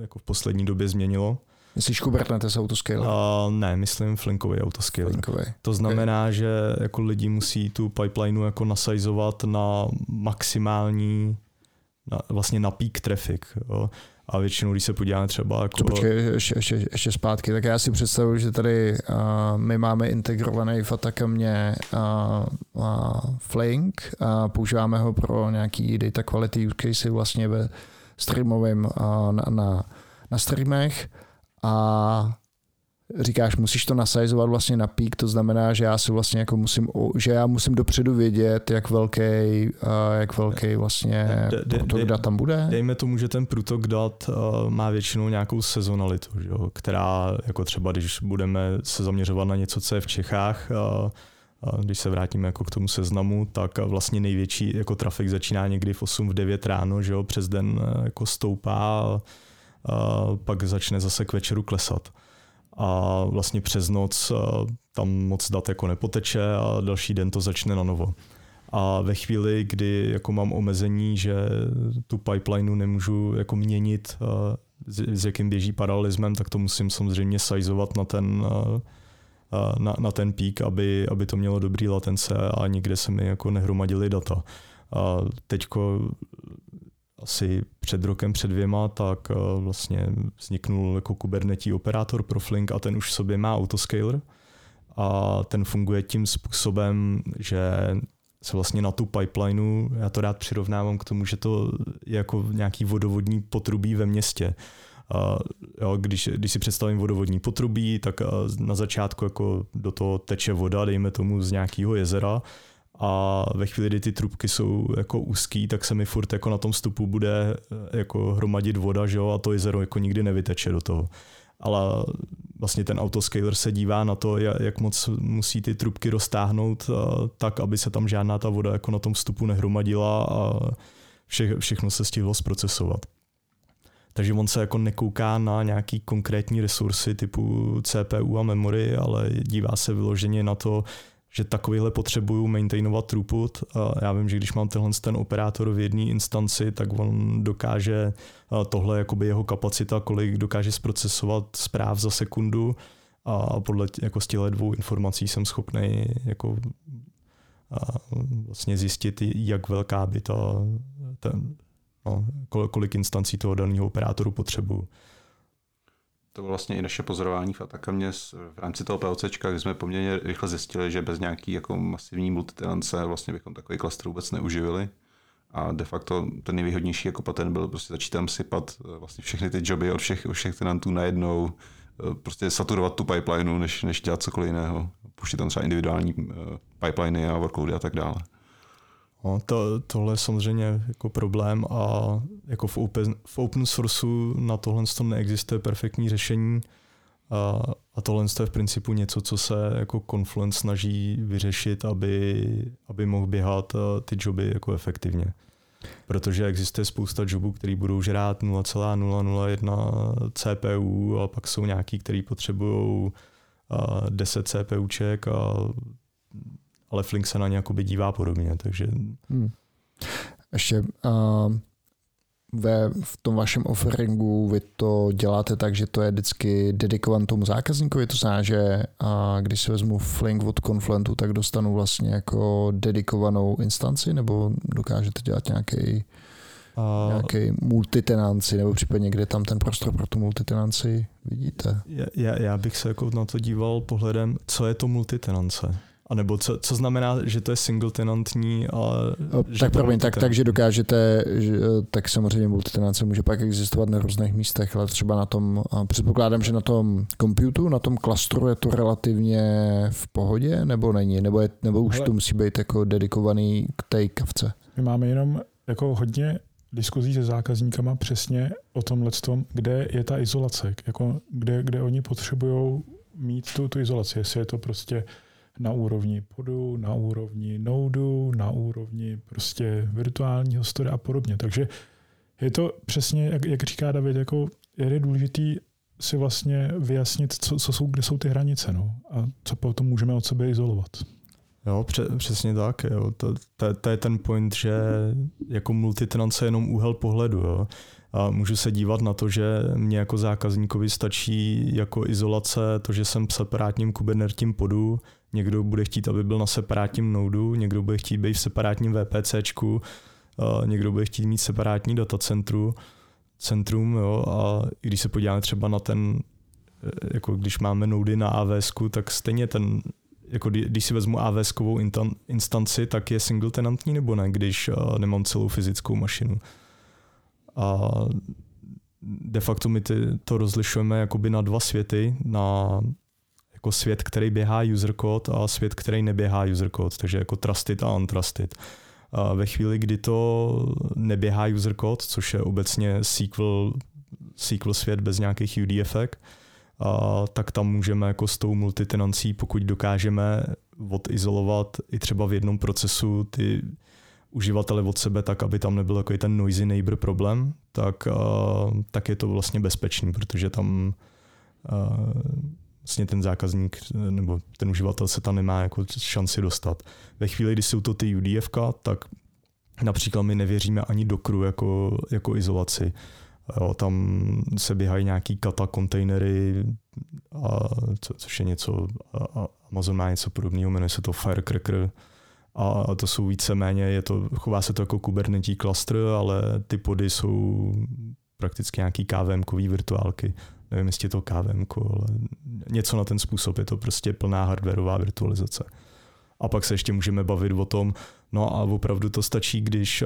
jako v poslední době změnilo. Myslíš Kubernetes autoscaler? Uh, ne, myslím Flinkový autoscaler. Flinkový. To znamená, okay. že jako lidi musí tu pipelineu jako nasajzovat na maximální, na, vlastně na peak traffic. Jo. A většinou, když se podíváme třeba... Jako... To počkej, ještě, ještě, ještě zpátky. Tak já si představuji, že tady uh, my máme integrovaný v Atacamě uh, uh, Flink a používáme ho pro nějaký data quality use case vlastně ve streamovém uh, na, na, na streamech a říkáš, musíš to nasajzovat vlastně na pík, to znamená, že já si vlastně jako musím, že já musím dopředu vědět, jak velký, jak velký vlastně de, de, průtok dat tam bude. Dejme tomu, že ten průtok dat má většinou nějakou sezonalitu, že jo, která jako třeba, když budeme se zaměřovat na něco, co je v Čechách, a když se vrátíme jako k tomu seznamu, tak vlastně největší jako trafik začíná někdy v 8 v 9 ráno, že jo, přes den jako stoupá a, a pak začne zase k večeru klesat a vlastně přes noc tam moc dat jako nepoteče a další den to začne na novo. A ve chvíli, kdy jako mám omezení, že tu pipelineu nemůžu jako měnit, s, s jakým běží paralelismem, tak to musím samozřejmě sajzovat na ten, na, na ten pík, aby, aby to mělo dobrý latence a nikde se mi jako nehromadily data. A teďko asi před rokem, před dvěma, tak eh, vlastně vzniknul jako Kubernetes operátor pro Flink a ten už v sobě má autoscaler a ten funguje tím způsobem, že se vlastně na tu pipelineu, já to rád přirovnávám k tomu, že to je jako nějaký vodovodní potrubí ve městě. Uh, jo, když, když si představím vodovodní potrubí, tak uh, na začátku jako do toho teče voda, dejme tomu z nějakého jezera a ve chvíli, kdy ty trubky jsou jako úzký, tak se mi furt jako na tom vstupu bude eh, jako hromadit voda, že jo, a to jezero jako nikdy nevyteče do toho. Ale vlastně ten autoscaler se dívá na to, jak moc musí ty trubky roztáhnout eh, tak, aby se tam žádná ta voda jako na tom vstupu nehromadila a vše, všechno se stihlo zprocesovat. Takže on se jako nekouká na nějaký konkrétní resursy typu CPU a memory, ale dívá se vyloženě na to, že takovýhle potřebuju maintainovat throughput. Já vím, že když mám tenhle ten operátor v jedné instanci, tak on dokáže tohle jakoby jeho kapacita, kolik dokáže zprocesovat zpráv za sekundu a podle jako z těchto dvou informací jsem schopný jako vlastně zjistit, jak velká by ta, ten, no, kolik instancí toho daného operátoru potřebuju. To bylo vlastně i naše pozorování v Atakamě v rámci toho PLCčka, kdy jsme poměrně rychle zjistili, že bez nějaký jako masivní multitenance vlastně bychom takový klaster vůbec neuživili. A de facto ten nejvýhodnější jako patent byl prostě začít tam sypat eh, vlastně všechny ty joby od všech, od všech tenantů najednou, eh, prostě saturovat tu pipelineu, než, než dělat cokoliv jiného. Puštět tam třeba individuální eh, pipeliny a workloady a tak dále. No, to, tohle je samozřejmě jako problém a jako v open, v open sourceu na tohle to neexistuje perfektní řešení a, a tohle je v principu něco, co se jako Confluence snaží vyřešit, aby, aby mohl běhat ty joby jako efektivně. Protože existuje spousta jobů, který budou žrát 0,001 CPU a pak jsou nějaký, který potřebují 10 CPUček a ale Flink se na ně jakoby dívá podobně, takže... Hmm. Ještě uh, ve, v tom vašem offeringu vy to děláte tak, že to je vždycky dedikovan tomu zákazníkovi, to znamená, že a když si vezmu Flink od Confluentu, tak dostanu vlastně jako dedikovanou instanci, nebo dokážete dělat nějaký a... nějaký multitenanci, nebo případně kde tam ten prostor pro tu multitenanci vidíte? Já, já bych se jako na to díval pohledem, co je to multitenance. A nebo co, co znamená, že to je single tenantní a... O, tak promiň, tak, takže dokážete, že, tak samozřejmě multitenance může pak existovat na různých místech, ale třeba na tom, předpokládám, že na tom computu, na tom klastru je to relativně v pohodě, nebo není, nebo, je, nebo už ale... to musí být jako dedikovaný k té kavce? My máme jenom jako hodně diskuzí se zákazníkama přesně o tomhle tom, kde je ta izolace, jako kde, kde oni potřebují mít tu, tu izolaci, jestli je to prostě na úrovni podu, na úrovni nodu, na úrovni prostě virtuálního story a podobně. Takže je to přesně, jak, jak říká David, jako je důležitý si vlastně vyjasnit, co, co jsou, kde jsou ty hranice no, a co potom můžeme od sebe izolovat. Jo, přesně tak. Jo. To, to, to, je ten point, že jako multitenance je jenom úhel pohledu. Jo. A můžu se dívat na to, že mě jako zákazníkovi stačí jako izolace to, že jsem separátním kubernetním podu, někdo bude chtít, aby byl na separátním nodu, někdo bude chtít být v separátním VPCčku, někdo bude chtít mít separátní datacentru, centrum, jo, a když se podíváme třeba na ten, e, jako když máme nody na AWS, tak stejně ten, jako když si vezmu AWS instanci, tak je single tenantní nebo ne, když nemám celou fyzickou mašinu. A de facto my ty, to rozlišujeme jakoby na dva světy, na jako svět, který běhá user code a svět, který neběhá user code, takže jako trusted a untrusted. A ve chvíli, kdy to neběhá user code, což je obecně SQL, SQL svět bez nějakých UDF, a tak tam můžeme jako s tou multitenancí, pokud dokážeme odizolovat i třeba v jednom procesu ty uživatele od sebe tak, aby tam nebyl jako ten noisy neighbor problém, tak, tak je to vlastně bezpečný, protože tam vlastně ten zákazník nebo ten uživatel se tam nemá jako šanci dostat. Ve chvíli, kdy jsou to ty UDF, tak například my nevěříme ani Dockeru jako, jako izolaci. Jo, tam se běhají nějaký kata kontejnery, a co, což je něco, a Amazon má něco podobného, jmenuje se to Firecracker, a to jsou víceméně, je to, chová se to jako kubernetí klastr, ale ty pody jsou prakticky nějaký kvm virtuálky nevím, jestli je to KVM, ale něco na ten způsob, je to prostě plná hardwareová virtualizace. A pak se ještě můžeme bavit o tom, no a opravdu to stačí, když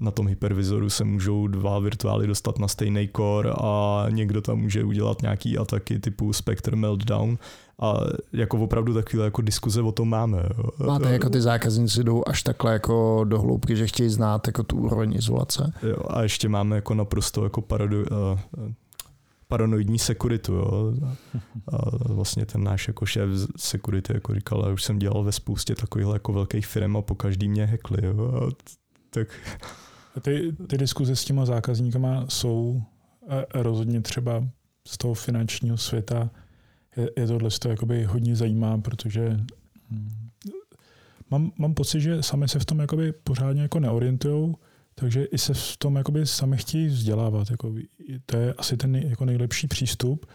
na tom hypervizoru se můžou dva virtuály dostat na stejný core a někdo tam může udělat nějaký ataky typu Spectre Meltdown a jako opravdu takové jako diskuze o tom máme. Máte jako ty zákazníci jdou až takhle jako do hloubky, že chtějí znát jako tu úroveň izolace? Jo, a ještě máme jako naprosto jako parado, paranoidní sekuritu. Jo. A vlastně ten náš jako šéf security jako říkal, já už jsem dělal ve spoustě takových jako velkých firm a po každý mě hekli. Tak... Ty, ty diskuze s těma zákazníkama jsou rozhodně třeba z toho finančního světa je, je tohle to jakoby hodně zajímá, protože hm, mám, mám pocit, že sami se v tom jakoby pořádně jako neorientujou, takže i se v tom jakoby sami chtějí vzdělávat. Jako, to je asi ten jako nejlepší přístup,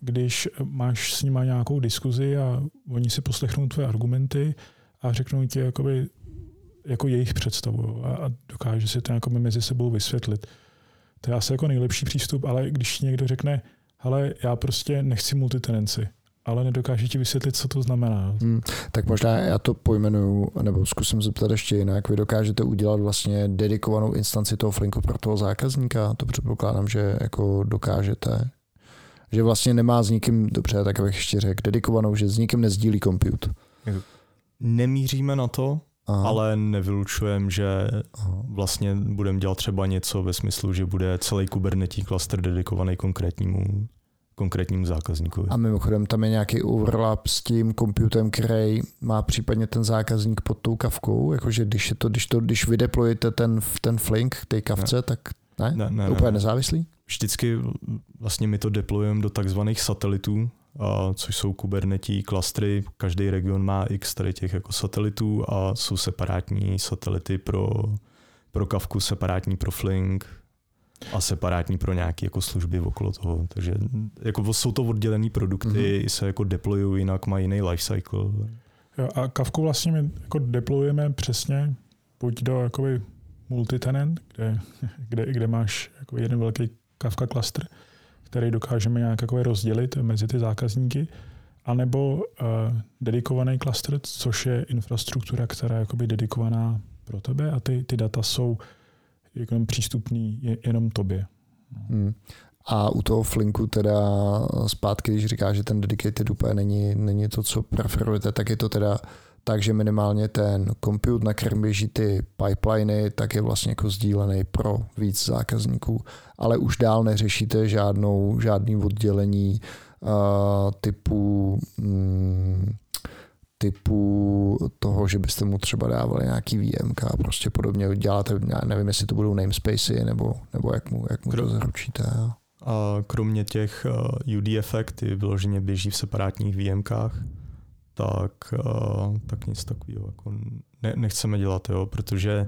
když máš s nimi nějakou diskuzi a oni si poslechnou tvoje argumenty a řeknou ti, jakoby, jako jejich představu a, a dokáže si to jako mezi sebou vysvětlit. To je asi jako nejlepší přístup, ale když někdo řekne, ale já prostě nechci multitenenci, ale nedokáže ti vysvětlit, co to znamená. Hmm, tak možná já to pojmenuju, nebo zkusím zeptat ještě jinak. Vy dokážete udělat vlastně dedikovanou instanci toho Flinku pro toho zákazníka? To předpokládám, že jako dokážete. Že vlastně nemá s nikým, dobře, tak abych ještě řekl, dedikovanou, že s nikým nezdílí compute. Nemíříme na to, Aha. ale nevylučujem, že Aha. vlastně budeme dělat třeba něco ve smyslu, že bude celý Kubernetes cluster dedikovaný konkrétnímu konkrétnímu zákazníkovi. A mimochodem tam je nějaký overlap s tím computem, který má případně ten zákazník pod tou kavkou, jakože když, je to, když, to, když vydeplujete ten, ten flink k té kavce, ne. tak ne? ne, ne Úplně ne. nezávislý? Vždycky vlastně my to deployujeme do takzvaných satelitů, a což jsou Kubernetes klastry. Každý region má x tady těch jako satelitů a jsou separátní satelity pro, pro kavku, separátní pro Flink, a separátní pro nějaké jako služby okolo toho. Takže jako jsou to oddělené produkty, mm-hmm. se jako deployují jinak, mají jiný lifecycle. Jo, a Kavku vlastně my jako deployujeme přesně buď do jakoby multitenant, kde, kde, kde máš jako jeden velký Kafka cluster, který dokážeme nějak jako rozdělit mezi ty zákazníky, anebo uh, dedikovaný cluster, což je infrastruktura, která je jakoby dedikovaná pro tebe a ty, ty data jsou jenom přístupný jenom tobě. Hmm. A u toho Flinku teda zpátky, když říká, že ten dedicated úplně není, není to, co preferujete, tak je to teda tak, že minimálně ten compute, na kterém běží ty pipeliny, tak je vlastně jako sdílený pro víc zákazníků. Ale už dál neřešíte žádnou, žádný oddělení uh, typu mm, typu toho, že byste mu třeba dávali nějaký VMK a prostě podobně děláte, já nevím, jestli to budou namespacey nebo, nebo jak mu, jak mu to zaručíte. A kromě těch uh, UD efekty vyloženě běží v separátních VMkách, tak, uh, tak nic takového jako ne, nechceme dělat, jo, protože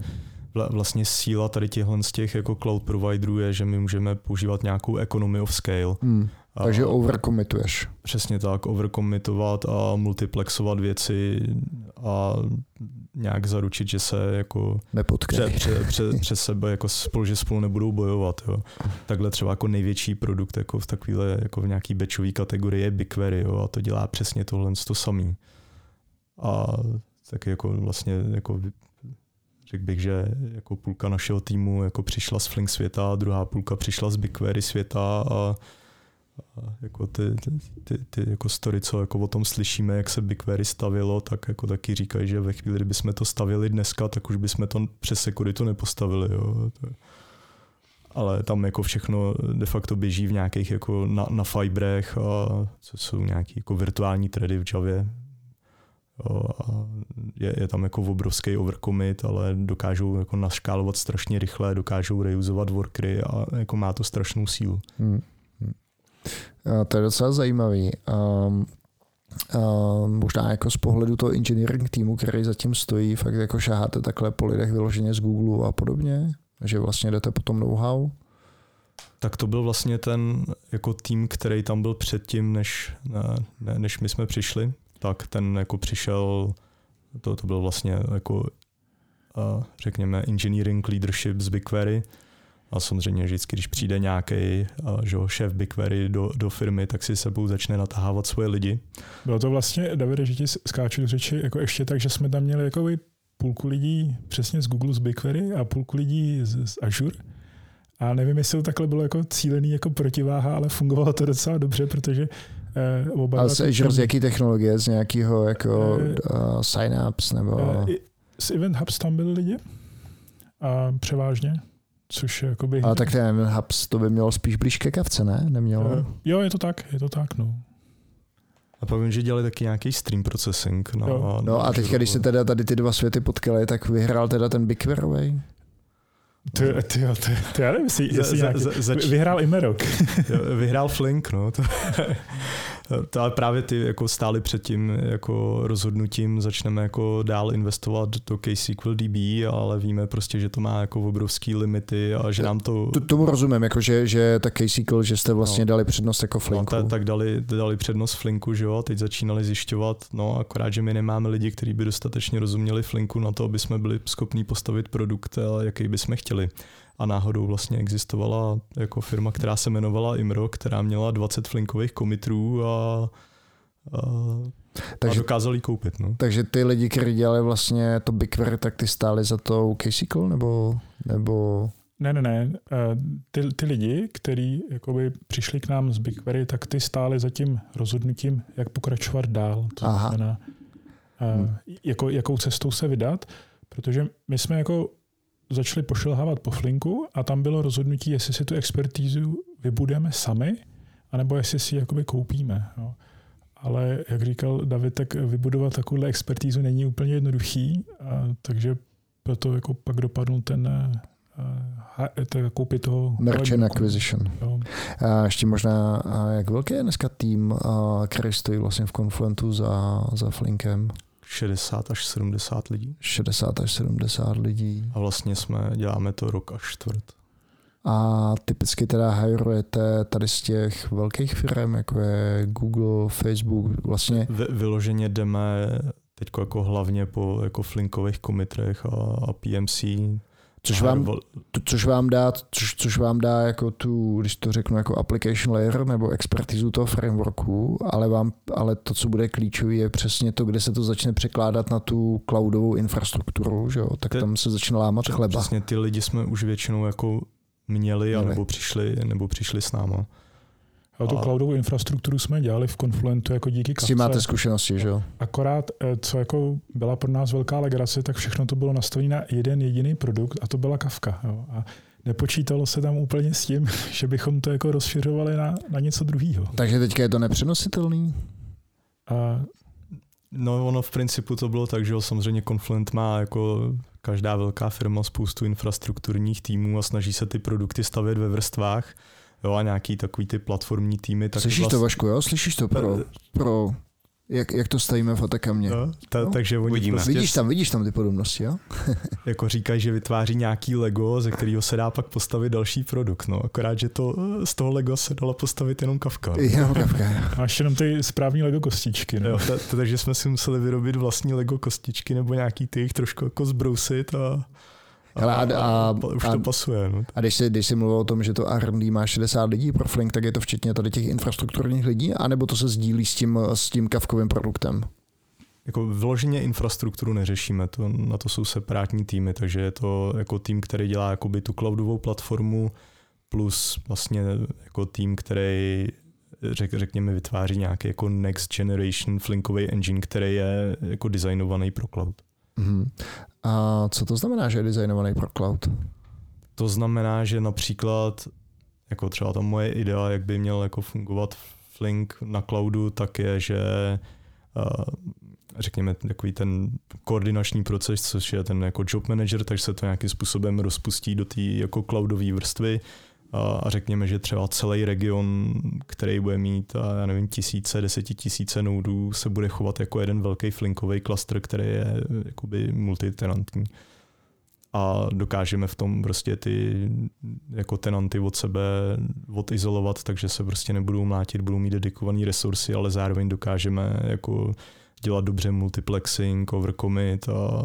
vlastně síla tady těchhle z těch jako cloud providerů je, že my můžeme používat nějakou economy of scale. Hmm. Takže overcommituješ. Přesně tak, overcommitovat a multiplexovat věci a nějak zaručit, že se jako Nepotkají. pře, pře, pře, přes sebe jako spolu, že spolu nebudou bojovat. Jo. Takhle třeba jako největší produkt jako v takovéhle jako v nějaký bečové kategorii je BigQuery jo, a to dělá přesně tohle to samý. A tak jako vlastně jako řekl bych, že jako půlka našeho týmu jako přišla z Flink světa, druhá půlka přišla z BigQuery světa a a jako ty, ty, ty, ty jako story, co jako o tom slyšíme, jak se BigQuery stavilo, tak jako taky říkají, že ve chvíli, kdyby to stavili dneska, tak už bychom to přes sekuritu nepostavili. Jo. Ale tam jako všechno de facto běží v nějakých jako na, na fibrech, a co jsou nějaký jako virtuální tredy v Javě. A je, je, tam jako obrovský overcommit, ale dokážou jako naškálovat strašně rychle, dokážou reuzovat workery a jako má to strašnou sílu. Hmm. To je docela zajímavý. Um, um, možná jako z pohledu toho engineering týmu, který zatím stojí, fakt jako šáháte takhle po lidech vyloženě z Google a podobně, že vlastně jdete po tom know-how? Tak to byl vlastně ten jako tým, který tam byl předtím, než, ne, než my jsme přišli. Tak ten jako přišel, to, to byl vlastně jako uh, řekněme engineering leadership z BigQuery, a samozřejmě vždycky, když přijde nějaký že šéf BigQuery do, do firmy, tak si sebou začne natáhávat svoje lidi. Bylo to vlastně, Davide, že ti skáču z řeči, jako ještě tak, že jsme tam měli jako půlku lidí přesně z Google z BigQuery a půlku lidí z, z Azure. A nevím, jestli to takhle bylo jako cílený jako protiváha, ale fungovalo to docela dobře, protože eh, oba... A z Azure z jaký technologie? Z nějakého jako eh, uh, sign-ups nebo... Eh, z Event Hubs tam byli lidi a převážně. Což je jakoby... Ale tak ten Hubs to by mělo spíš blíž ke kavce, ne? Nemělo? Uh, jo, je to tak, je to tak, no. A pak vím, že dělali taky nějaký stream processing. No, a, no a teďka, když se teda tady ty dva světy potkali, tak vyhrál teda ten BigQuery? Ty, ty, ty, ty, já nevím, jestli, jestli za, nějaký, za, zač... vyhrál i Merok. vyhrál Flink, no. To, To ale právě ty jako stály před tím jako rozhodnutím, začneme jako dál investovat do KSQL DB, ale víme prostě, že to má jako obrovský limity a že nám to... to tomu rozumím, jako že, že ta KSQL, že jste vlastně no. dali přednost jako Flinku. No, tak, tak dali, dali přednost Flinku, že jo, a teď začínali zjišťovat, no akorát, že my nemáme lidi, kteří by dostatečně rozuměli Flinku na to, aby jsme byli schopni postavit produkt, jaký bychom chtěli a náhodou vlastně existovala jako firma, která se jmenovala Imro, která měla 20 flinkových komitrů a, a, takže, a dokázali ji koupit. No. Takže ty lidi, kteří dělali vlastně to BigQuery, tak ty stáli za to KSQL nebo, nebo ne, ne, ne. Eh, ty, ty lidi, kteří jakoby přišli k nám z BigQuery, tak ty stáli za tím rozhodnutím, jak pokračovat dál. To Aha. znamená, eh, hmm. jako, jakou cestou se vydat, protože my jsme jako začali pošilhávat po Flinku a tam bylo rozhodnutí, jestli si tu expertízu vybudeme sami, anebo jestli si ji jakoby koupíme. Jo. Ale jak říkal David, tak vybudovat takovou expertízu není úplně jednoduchý, a, takže proto jako pak dopadl ten to koupit toho... Merchant Acquisition. Jo. A ještě možná, a jak velký je dneska tým, který stojí vlastně v Confluentu za, za Flinkem? 60 až 70 lidí. 60 až 70 lidí. A vlastně jsme, děláme to rok až čtvrt. A typicky teda hajrujete tady z těch velkých firm, jako je Google, Facebook, vlastně... Vy, vyloženě jdeme teď jako hlavně po jako flinkových komitrech a, a PMC, Což vám, to, což vám dá, což, což vám dá jako tu, když to řeknu, jako application layer nebo expertizu toho frameworku, ale, vám, ale to, co bude klíčové, je přesně to, kde se to začne překládat na tu cloudovou infrastrukturu, že jo? tak tam se začne lámat chleba. Přesně ty lidi jsme už většinou jako měli, měli. nebo přišli, nebo přišli s náma. A tu cloudovou infrastrukturu jsme dělali v Confluentu jako díky kapce. S tím máte zkušenosti, že jo? Akorát, eh, co jako byla pro nás velká legrace, tak všechno to bylo nastavené na jeden jediný produkt a to byla Kafka. Jo? A nepočítalo se tam úplně s tím, že bychom to jako rozšiřovali na, na něco druhého. Takže teďka je to nepřenositelný? A... No ono v principu to bylo tak, že samozřejmě Confluent má jako každá velká firma spoustu infrastrukturních týmů a snaží se ty produkty stavět ve vrstvách jo, a nějaký takový ty platformní týmy. Tak Slyšíš vlast... to, Vašku, jo? Slyšíš to pro, pro jak, jak to stavíme v Atakamě. No, ta, no? Takže oni Vidíme. Prostě vidíš, tam, vidíš tam ty podobnosti, jo? jako říkají, že vytváří nějaký Lego, ze kterého se dá pak postavit další produkt. No, akorát, že to, z toho Lego se dala postavit jenom kavka. No. Jenom kavka. Máš jenom ty správní Lego kostičky. No. Jo, ta, ta, takže jsme si museli vyrobit vlastní Lego kostičky nebo nějaký ty jich trošku jako zbrousit a Hele, a, a, a, už to pasuje. No. A když jsi, když jsi mluvil o tom, že to R&D má 60 lidí pro Flink, tak je to včetně tady těch infrastrukturních lidí, anebo to se sdílí s tím, s tím kavkovým produktem? Jako vloženě infrastrukturu neřešíme, to, na to jsou separátní týmy, takže je to jako tým, který dělá jakoby tu cloudovou platformu, plus vlastně jako tým, který řek, řekněme vytváří nějaký jako next generation flinkový engine, který je jako designovaný pro cloud. Mm-hmm. A co to znamená, že je designovaný pro cloud? To znamená, že například jako třeba ta moje idea, jak by měl jako fungovat Flink na cloudu, tak je, že řekněme takový ten koordinační proces, což je ten jako job manager, takže se to nějakým způsobem rozpustí do té jako cloudové vrstvy a řekněme, že třeba celý region, který bude mít, já nevím, tisíce, desetitisíce noudů, se bude chovat jako jeden velký flinkový klaster, který je jakoby multitenantní. A dokážeme v tom prostě ty jako tenanty od sebe odizolovat, takže se prostě nebudou mlátit, budou mít dedikované resursy, ale zároveň dokážeme jako dělat dobře multiplexing, overcommit a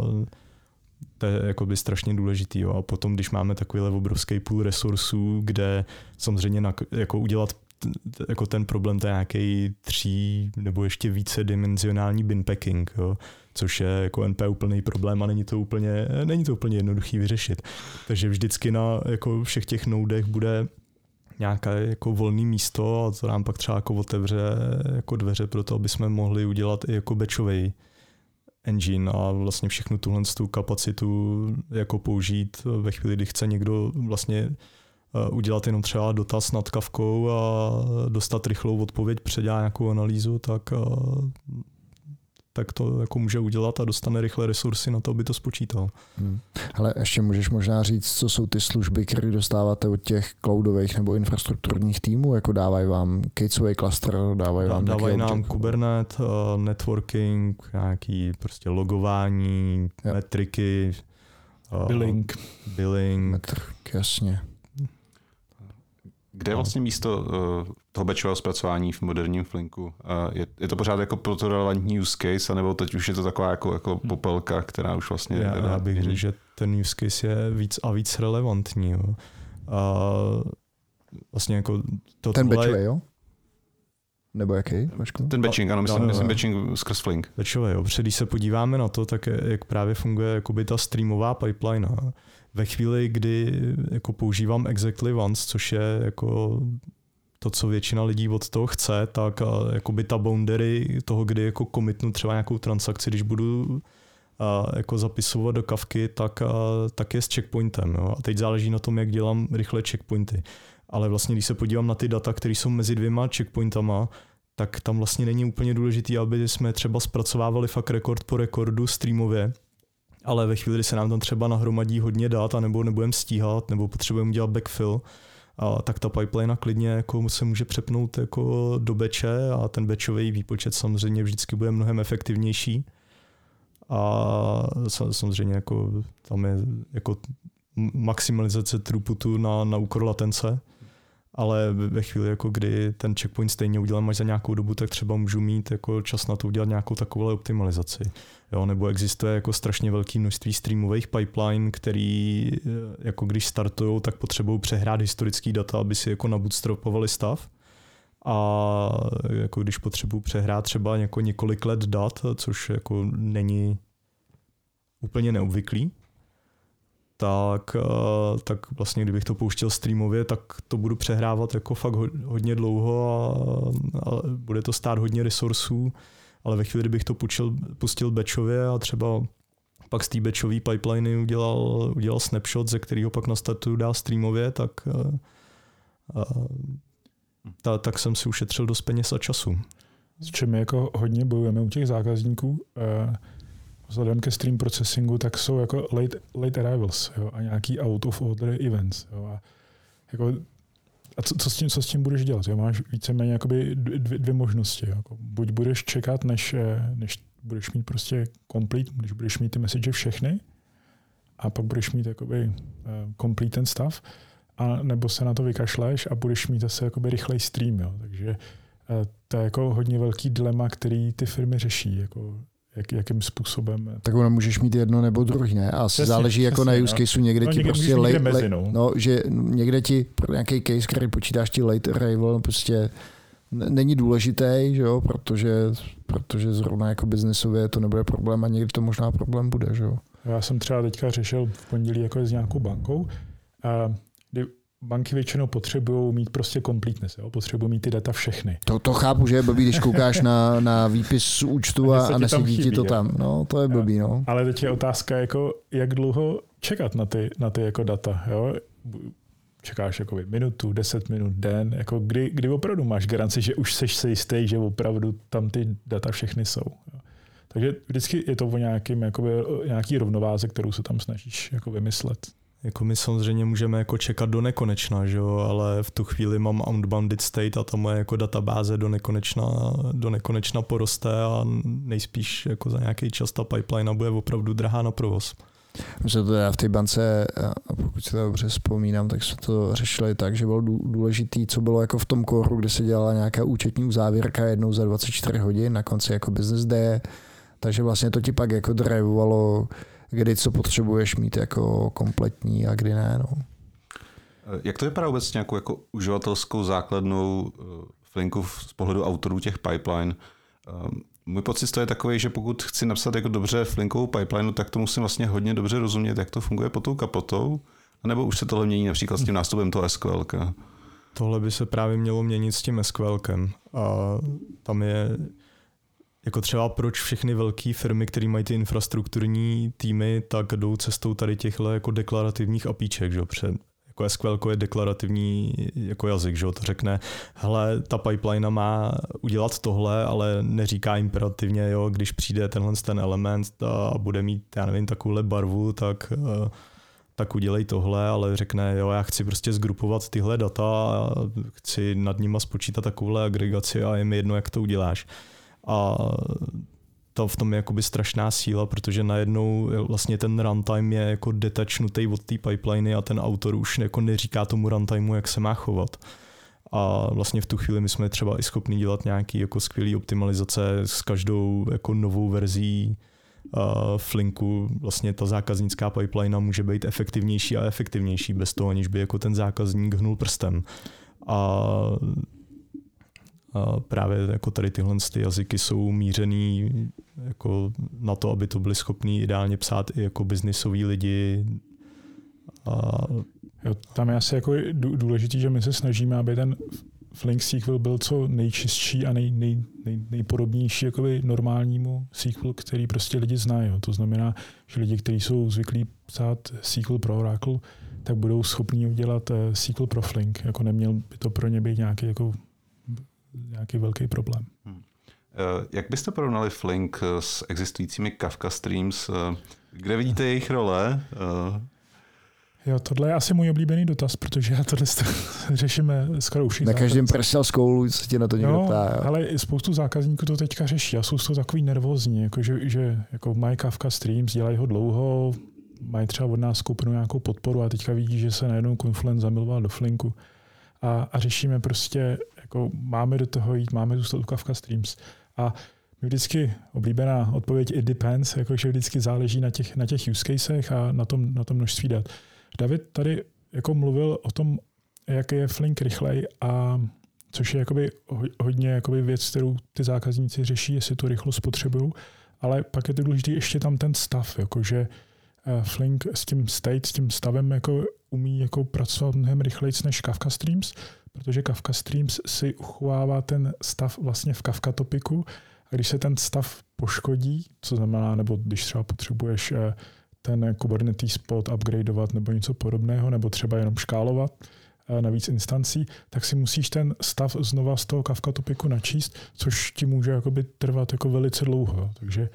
to je jakoby strašně důležitý. Jo. A potom, když máme takovýhle obrovský půl resursů, kde samozřejmě na, jako udělat jako ten problém, to je nějaký tří nebo ještě více dimenzionální bin packing, jo, což je jako NP úplný problém a není to úplně, není to úplně jednoduchý vyřešit. Takže vždycky na jako všech těch noudech bude nějaké jako volné místo a to nám pak třeba jako otevře jako dveře pro to, aby jsme mohli udělat i jako batchový engine a vlastně všechnu tuhle tu kapacitu jako použít ve chvíli, kdy chce někdo vlastně eh, udělat jenom třeba dotaz nad kavkou a dostat rychlou odpověď, předělat nějakou analýzu, tak eh, tak to jako může udělat a dostane rychle resursy na to, aby to spočítal. Hmm. Ale ještě můžeš možná říct, co jsou ty služby, které dostáváte od těch cloudových nebo infrastrukturních týmů, jako dávají vám Gateway cluster, dávají vám Dávají nám objekt? Kubernetes, uh, networking, nějaký prostě logování, ja. metriky, uh, billing. billing. Metrik, jasně. Kde je no. vlastně místo uh, toho batchového zpracování v moderním Flinku? Je, je to pořád jako pro to relevantní use case, anebo teď už je to taková jako, jako hm. popelka, která už vlastně... Já, já bych řekl, že ten use case je víc a víc relevantní. Jo. A vlastně jako to ten batchový, jo? Nebo jaký? Vašku? Ten batching, ano, myslím, no, no, myslím no. batching skrz Flink. Batchový, jo. Protože když se podíváme na to, tak jak právě funguje jakoby ta streamová pipeline. Ve chvíli, kdy jako používám exactly once, což je jako to, co většina lidí od toho chce, tak jakoby ta boundary toho, kdy jako komitnu třeba nějakou transakci, když budu a jako zapisovat do kavky, tak, a, tak je s checkpointem. Jo? A teď záleží na tom, jak dělám rychle checkpointy. Ale vlastně, když se podívám na ty data, které jsou mezi dvěma checkpointama, tak tam vlastně není úplně důležitý, aby jsme třeba zpracovávali fakt rekord po rekordu streamově, ale ve chvíli, kdy se nám tam třeba nahromadí hodně dat, nebo nebudeme stíhat, nebo potřebujeme dělat backfill, a tak ta pipeline klidně jako se může přepnout jako do beče a ten bečový výpočet samozřejmě vždycky bude mnohem efektivnější. A samozřejmě jako tam je jako maximalizace throughputu na, na úkor latence, ale ve chvíli, jako kdy ten checkpoint stejně udělám až za nějakou dobu, tak třeba můžu mít jako čas na to udělat nějakou takovou optimalizaci. Jo, nebo existuje jako strašně velké množství streamových pipeline, který eh, jako když startují, tak potřebují přehrát historický data, aby si jako nabootstrapovali stav. A jako když potřebuji přehrát třeba jako několik let dat, což jako není úplně neobvyklý, tak, eh, tak vlastně kdybych to pouštěl streamově, tak to budu přehrávat jako fakt hodně dlouho a, a bude to stát hodně resursů, ale ve chvíli, kdybych to pučil, pustil batchově a třeba pak z té batchové pipeliny udělal, udělal snapshot, ze kterého pak na startu dá streamově, tak, a, eh, eh, ta, tak jsem si ušetřil dost peněz a času. S čím jako hodně bojujeme u těch zákazníků, vzhledem ke stream processingu, tak jsou jako late, late arrivals jo, a nějaký out of order events. Jo, a jako, a co, co, s tím, co s tím budeš dělat? Jo? Máš víceméně jakoby dvě, dvě možnosti. Jako buď budeš čekat, než, eh, než budeš mít prostě complete, když budeš mít ty message všechny, a pak budeš mít jakoby uh, complete ten stav, a nebo se na to vykašleš a budeš mít zase jakoby rychlej stream. Jo? Takže uh, to je jako hodně velký dilema, který ty firmy řeší. Jako jak, jakým způsobem. Tak ono můžeš mít jedno nebo druhý, ne? A přesně, záleží jako přesně, na use case, no. někde no, ti někde prostě late, mezi, no. no. že někde ti pro nějaký case, který počítáš ti late arrival, prostě není důležitý, že jo, protože, protože zrovna jako biznesově to nebude problém a někdy to možná problém bude, že jo. Já jsem třeba teďka řešil v pondělí jako s nějakou bankou, kdy banky většinou potřebují mít prostě completeness, jo? potřebují mít ty data všechny. To, to chápu, že je blbý, když koukáš na, na výpis z účtu a, a nesedí ti to tam. No, to je blbý, no. Ale teď je otázka, jako, jak dlouho čekat na ty, na ty jako data. Jo? Čekáš jako minutu, deset minut, den, jako kdy, kdy opravdu máš garanci, že už seš se jistý, že opravdu tam ty data všechny jsou. Jo? Takže vždycky je to o nějakým, jakoby, nějaký rovnováze, kterou se tam snažíš jako vymyslet. Jako my samozřejmě můžeme jako čekat do nekonečna, že jo? ale v tu chvíli mám unbounded state a ta moje jako databáze do nekonečna, do nekonečna poroste a nejspíš jako za nějaký čas ta pipeline bude opravdu drahá na provoz. Jsme to teda v té bance, pokud si to dobře vzpomínám, tak jsme to řešili tak, že bylo důležitý, co bylo jako v tom koru, kde se dělala nějaká účetní uzávěrka jednou za 24 hodin, na konci jako business day, takže vlastně to ti pak jako drivovalo kdy co potřebuješ mít jako kompletní a kdy ne. No. Jak to vypadá vůbec nějakou jako uživatelskou základnou eh, Flinku z pohledu autorů těch pipeline? Eh, můj pocit to je takový, že pokud chci napsat jako dobře Flinkovou pipeline, tak to musím vlastně hodně dobře rozumět, jak to funguje pod tou kapotou, nebo už se tohle mění například s tím nástupem toho SQL. Tohle by se právě mělo měnit s tím SQL. A tam je jako třeba proč všechny velké firmy, které mají ty infrastrukturní týmy, tak jdou cestou tady těchto jako deklarativních apíček, že? Před, jako SQL je deklarativní jako jazyk, že to řekne, hele, ta pipeline má udělat tohle, ale neříká imperativně, jo, když přijde tenhle ten element a bude mít, já nevím, takovouhle barvu, tak uh, tak udělej tohle, ale řekne, jo, já chci prostě zgrupovat tyhle data chci nad nima spočítat takovouhle agregaci a je mi jedno, jak to uděláš. A to v tom je jakoby strašná síla, protože najednou vlastně ten runtime je jako detachnutý od té pipeliny a ten autor už jako neříká tomu runtimeu, jak se má chovat. A vlastně v tu chvíli my jsme třeba i schopni dělat nějaký jako skvělý optimalizace s každou jako novou verzí uh, Flinku vlastně ta zákaznická pipeline může být efektivnější a efektivnější bez toho, aniž by jako ten zákazník hnul prstem. A a právě jako tady tyhle ty jazyky jsou mířený jako na to, aby to byli schopní ideálně psát i jako biznisoví lidi. A... Jo, tam je asi jako důležitý, že my se snažíme, aby ten Flink sequel byl co nejčistší a nej, nej, nej, nejpodobnější jakoby normálnímu sequel, který prostě lidi znají. To znamená, že lidi, kteří jsou zvyklí psát sequel pro Oracle, tak budou schopni udělat eh, sequel pro Flink. Jako neměl by to pro ně být nějaký, jako, nějaký velký problém. Hmm. Eh, jak byste porovnali Flink s existujícími Kafka Streams? Eh, kde vidíte jejich role? Jo, tohle je asi můj oblíbený dotaz, protože já tohle řešíme skoro už. Na každém prešel skoulu se tě na to někdo no, ptá. Jo. ale spoustu zákazníků to teďka řeší a jsou to takový nervózní, jako že, že jako mají Kafka Streams, dělají ho dlouho, mají třeba od nás koupenou nějakou podporu a teďka vidí, že se najednou Confluent zamiloval do Flinku. A, a řešíme prostě, jako máme do toho jít, máme zůstat u Kafka Streams. A vždycky oblíbená odpověď it depends, jakože vždycky záleží na těch, na těch use casech a na tom, na tom množství dat. David tady jako mluvil o tom, jak je Flink rychlej a což je jakoby hodně jakoby věc, kterou ty zákazníci řeší, jestli to rychlo spotřebují, ale pak je to důležité ještě tam ten stav, jakože eh, Flink s tím state, s tím stavem jako umí jako pracovat mnohem rychleji než Kafka Streams, protože Kafka Streams si uchovává ten stav vlastně v Kafka topiku a když se ten stav poškodí, co znamená, nebo když třeba potřebuješ eh, ten Kubernetes pod upgradeovat nebo něco podobného, nebo třeba jenom škálovat eh, na víc instancí, tak si musíš ten stav znova z toho Kafka topiku načíst, což ti může jakoby trvat jako velice dlouho. Takže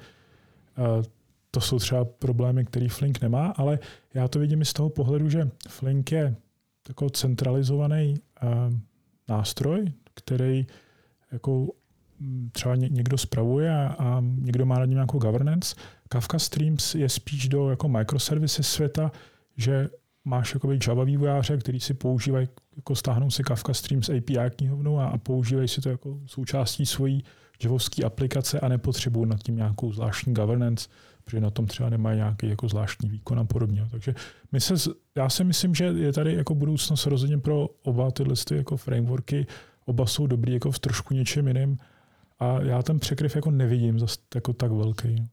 eh, to jsou třeba problémy, který Flink nemá, ale já to vidím i z toho pohledu, že Flink je takový centralizovaný eh, nástroj, který jako hm, třeba někdo spravuje a, a někdo má nad ním nějakou governance. Kafka Streams je spíš do jako microservices světa, že máš jakoby Java vývojáře, který si používají, jako stáhnou si Kafka Streams API knihovnu a, a používají si to jako součástí svojí javovské aplikace a nepotřebují nad tím nějakou zvláštní governance, protože na tom třeba nemají nějaký jako zvláštní výkon a podobně. Takže my se, já si myslím, že je tady jako budoucnost rozhodně pro oba tyhle ty jako frameworky. Oba jsou dobrý jako v trošku něčem jiným a já ten překryv jako nevidím zase jako tak velký.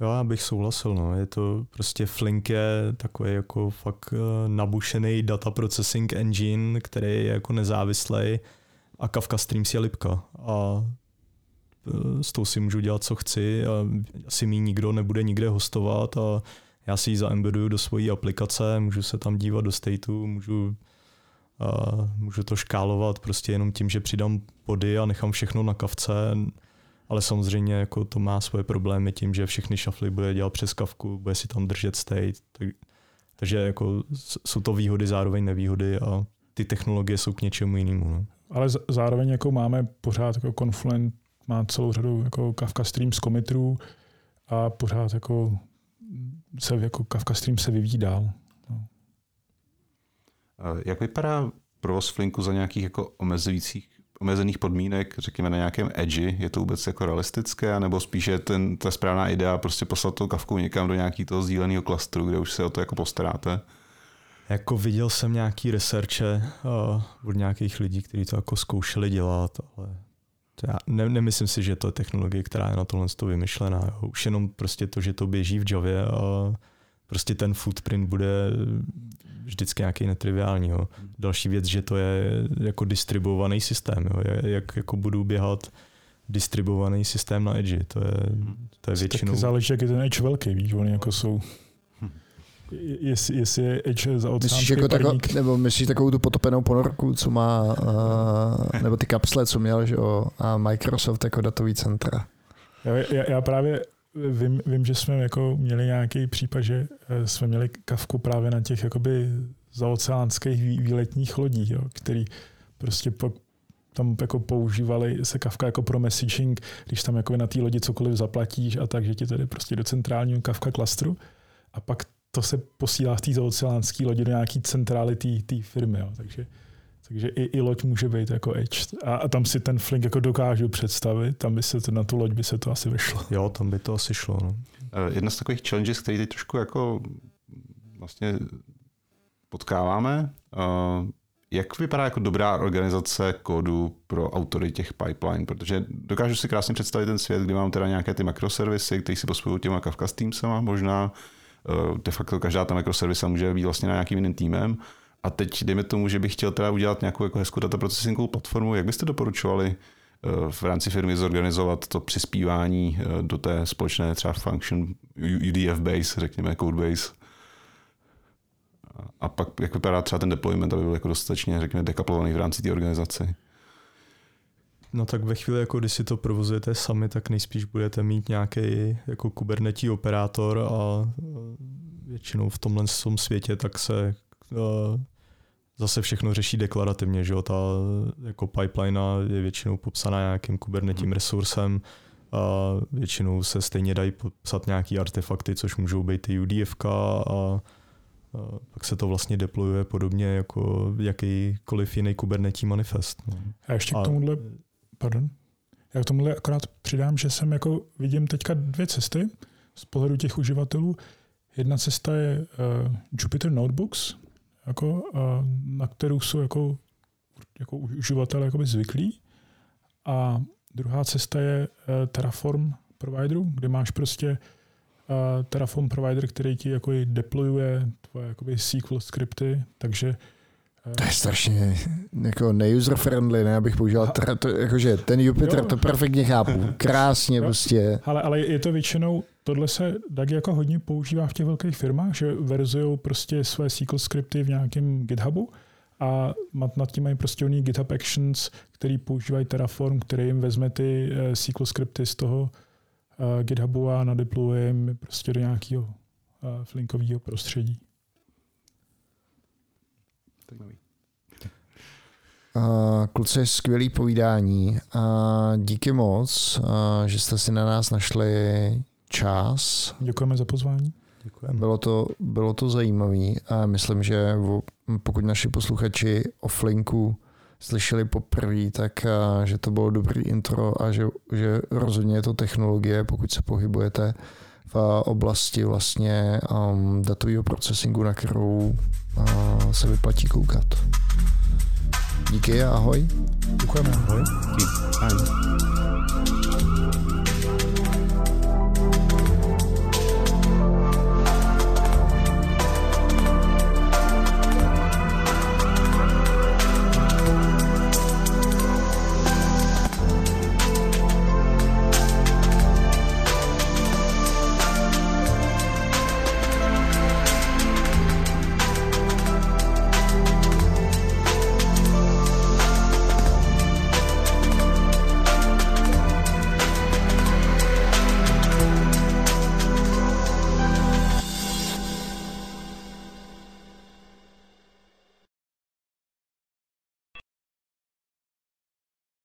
Jo, já bych souhlasil, no. Je to prostě Flink je takový jako fakt eh, nabušený data processing engine, který je jako nezávislý a Kafka Streams je lipka. A s tou si můžu dělat, co chci a asi mi nikdo nebude nikde hostovat a já si ji zaembeduju do svojí aplikace, můžu se tam dívat do stateu, můžu, a můžu to škálovat prostě jenom tím, že přidám pody a nechám všechno na kavce ale samozřejmě jako to má svoje problémy tím, že všechny šafly bude dělat přes kavku, bude si tam držet state, tak, takže jako jsou to výhody, zároveň nevýhody a ty technologie jsou k něčemu jinému. No. Ale zároveň jako máme pořád jako Confluent má celou řadu jako Kafka Streams committerů a pořád jako se jako Kafka Stream se vyvíjí dál. No. Jak vypadá provoz Flinku za nějakých jako omezujících omezených podmínek, řekněme na nějakém edži, je to vůbec jako realistické, nebo spíše ten, ta správná idea prostě poslat to kavku někam do nějakého toho sdíleného klastru, kde už se o to jako postaráte? Jako viděl jsem nějaký researche uh, od nějakých lidí, kteří to jako zkoušeli dělat, ale to já ne, nemyslím si, že to je technologie, která je na tohle vymyšlená. Jo. Už jenom prostě to, že to běží v Javě a prostě ten footprint bude vždycky nějaký netriviální. Jo. Další věc, že to je jako distribuovaný systém. Jo. Jak jako budu běhat distribuovaný systém na Edge. To je, to je většinou... Taky záleží, jak je ten Edge velký, víš, oni jako jsou... jestli, jestli je Edge za myslíš jako tako, nebo myslíš takovou tu potopenou ponorku, co má, uh, nebo ty kapsle, co měl, že jo, a Microsoft jako datový centra. Já, já, já právě vím, vím, že jsme jako měli nějaký případ, že eh, jsme měli kavku právě na těch jakoby zaoceánských výletních lodí, jo, který prostě po, tam jako používali se Kafka jako pro messaging, když tam jako na té lodi cokoliv zaplatíš a tak, že ti tedy prostě do centrálního Kafka klastru a pak to se posílá z té zaoceánské lodi do nějaký centrály té firmy. Jo. Takže, takže i, i loď může být jako Edge. A, a tam si ten Flink jako dokážu představit, tam by se to, na tu loď by se to asi vyšlo. Jo, tam by to asi šlo. No. Eh, jedna z takových challenges, který teď trošku jako vlastně potkáváme, uh, jak vypadá jako dobrá organizace kódu pro autory těch pipeline? Protože dokážu si krásně představit ten svět, kdy mám teda nějaké ty makroservisy, které si pospojují těma Kafka Teamsama možná. Eh, de facto každá ta mikroservisa může být vlastně na nějakým jiným týmem. A teď dejme tomu, že bych chtěl teda udělat nějakou jako hezkou data processingovou platformu. Jak byste doporučovali eh, v rámci firmy zorganizovat to přispívání eh, do té společné třeba function UDF base, řekněme code base? A pak jak vypadá třeba ten deployment, aby byl jako dostatečně, řekněme, dekaplovaný v rámci té organizace? No tak ve chvíli, jako když si to provozujete sami, tak nejspíš budete mít nějaký jako kubernetí operátor a většinou v tomhle světě tak se zase všechno řeší deklarativně, že jo, ta jako pipeline je většinou popsaná nějakým kubernetím hmm. resursem, a většinou se stejně dají popsat nějaký artefakty, což můžou být i UDF a pak se to vlastně deployuje podobně jako jakýkoliv jiný kubernetí manifest. No. A ještě k tomuhle, pardon, já k tomuhle akorát přidám, že jsem jako vidím teďka dvě cesty z pohledu těch uživatelů. Jedna cesta je uh, Jupyter Notebooks, jako, uh, na kterou jsou jako, jako uživatelé zvyklí. A druhá cesta je uh, Terraform provideru, kde máš prostě uh, Terraform provider, který ti jako deployuje tvoje jakoby SQL skripty, takže to je strašně jako neuser-friendly, ne, abych používal, tra, to, jakože ten Jupiter, jo. to perfektně chápu, krásně jo. prostě. Ale, ale je to většinou, tohle se tak jako hodně používá v těch velkých firmách, že verzují prostě své SQL skripty v nějakém GitHubu a nad tím mají prostě oni GitHub Actions, který používají Terraform, který jim vezme ty eh, SQL skripty z toho uh, GitHubu a nadeployuje jim prostě do nějakého uh, flinkového prostředí. Uh, kluci, skvělý povídání. Uh, díky moc, uh, že jste si na nás našli čas. Děkujeme za pozvání. Děkujeme. Bylo to, bylo to zajímavé a myslím, že pokud naši posluchači o Flinku slyšeli poprvé, tak že to bylo dobrý intro a že, že rozhodně je to technologie, pokud se pohybujete v oblasti vlastně um, datového procesingu, na kterou uh, se vyplatí koukat. Díky a ahoj. Děkujeme. Ahoj. Díky. Ahoj.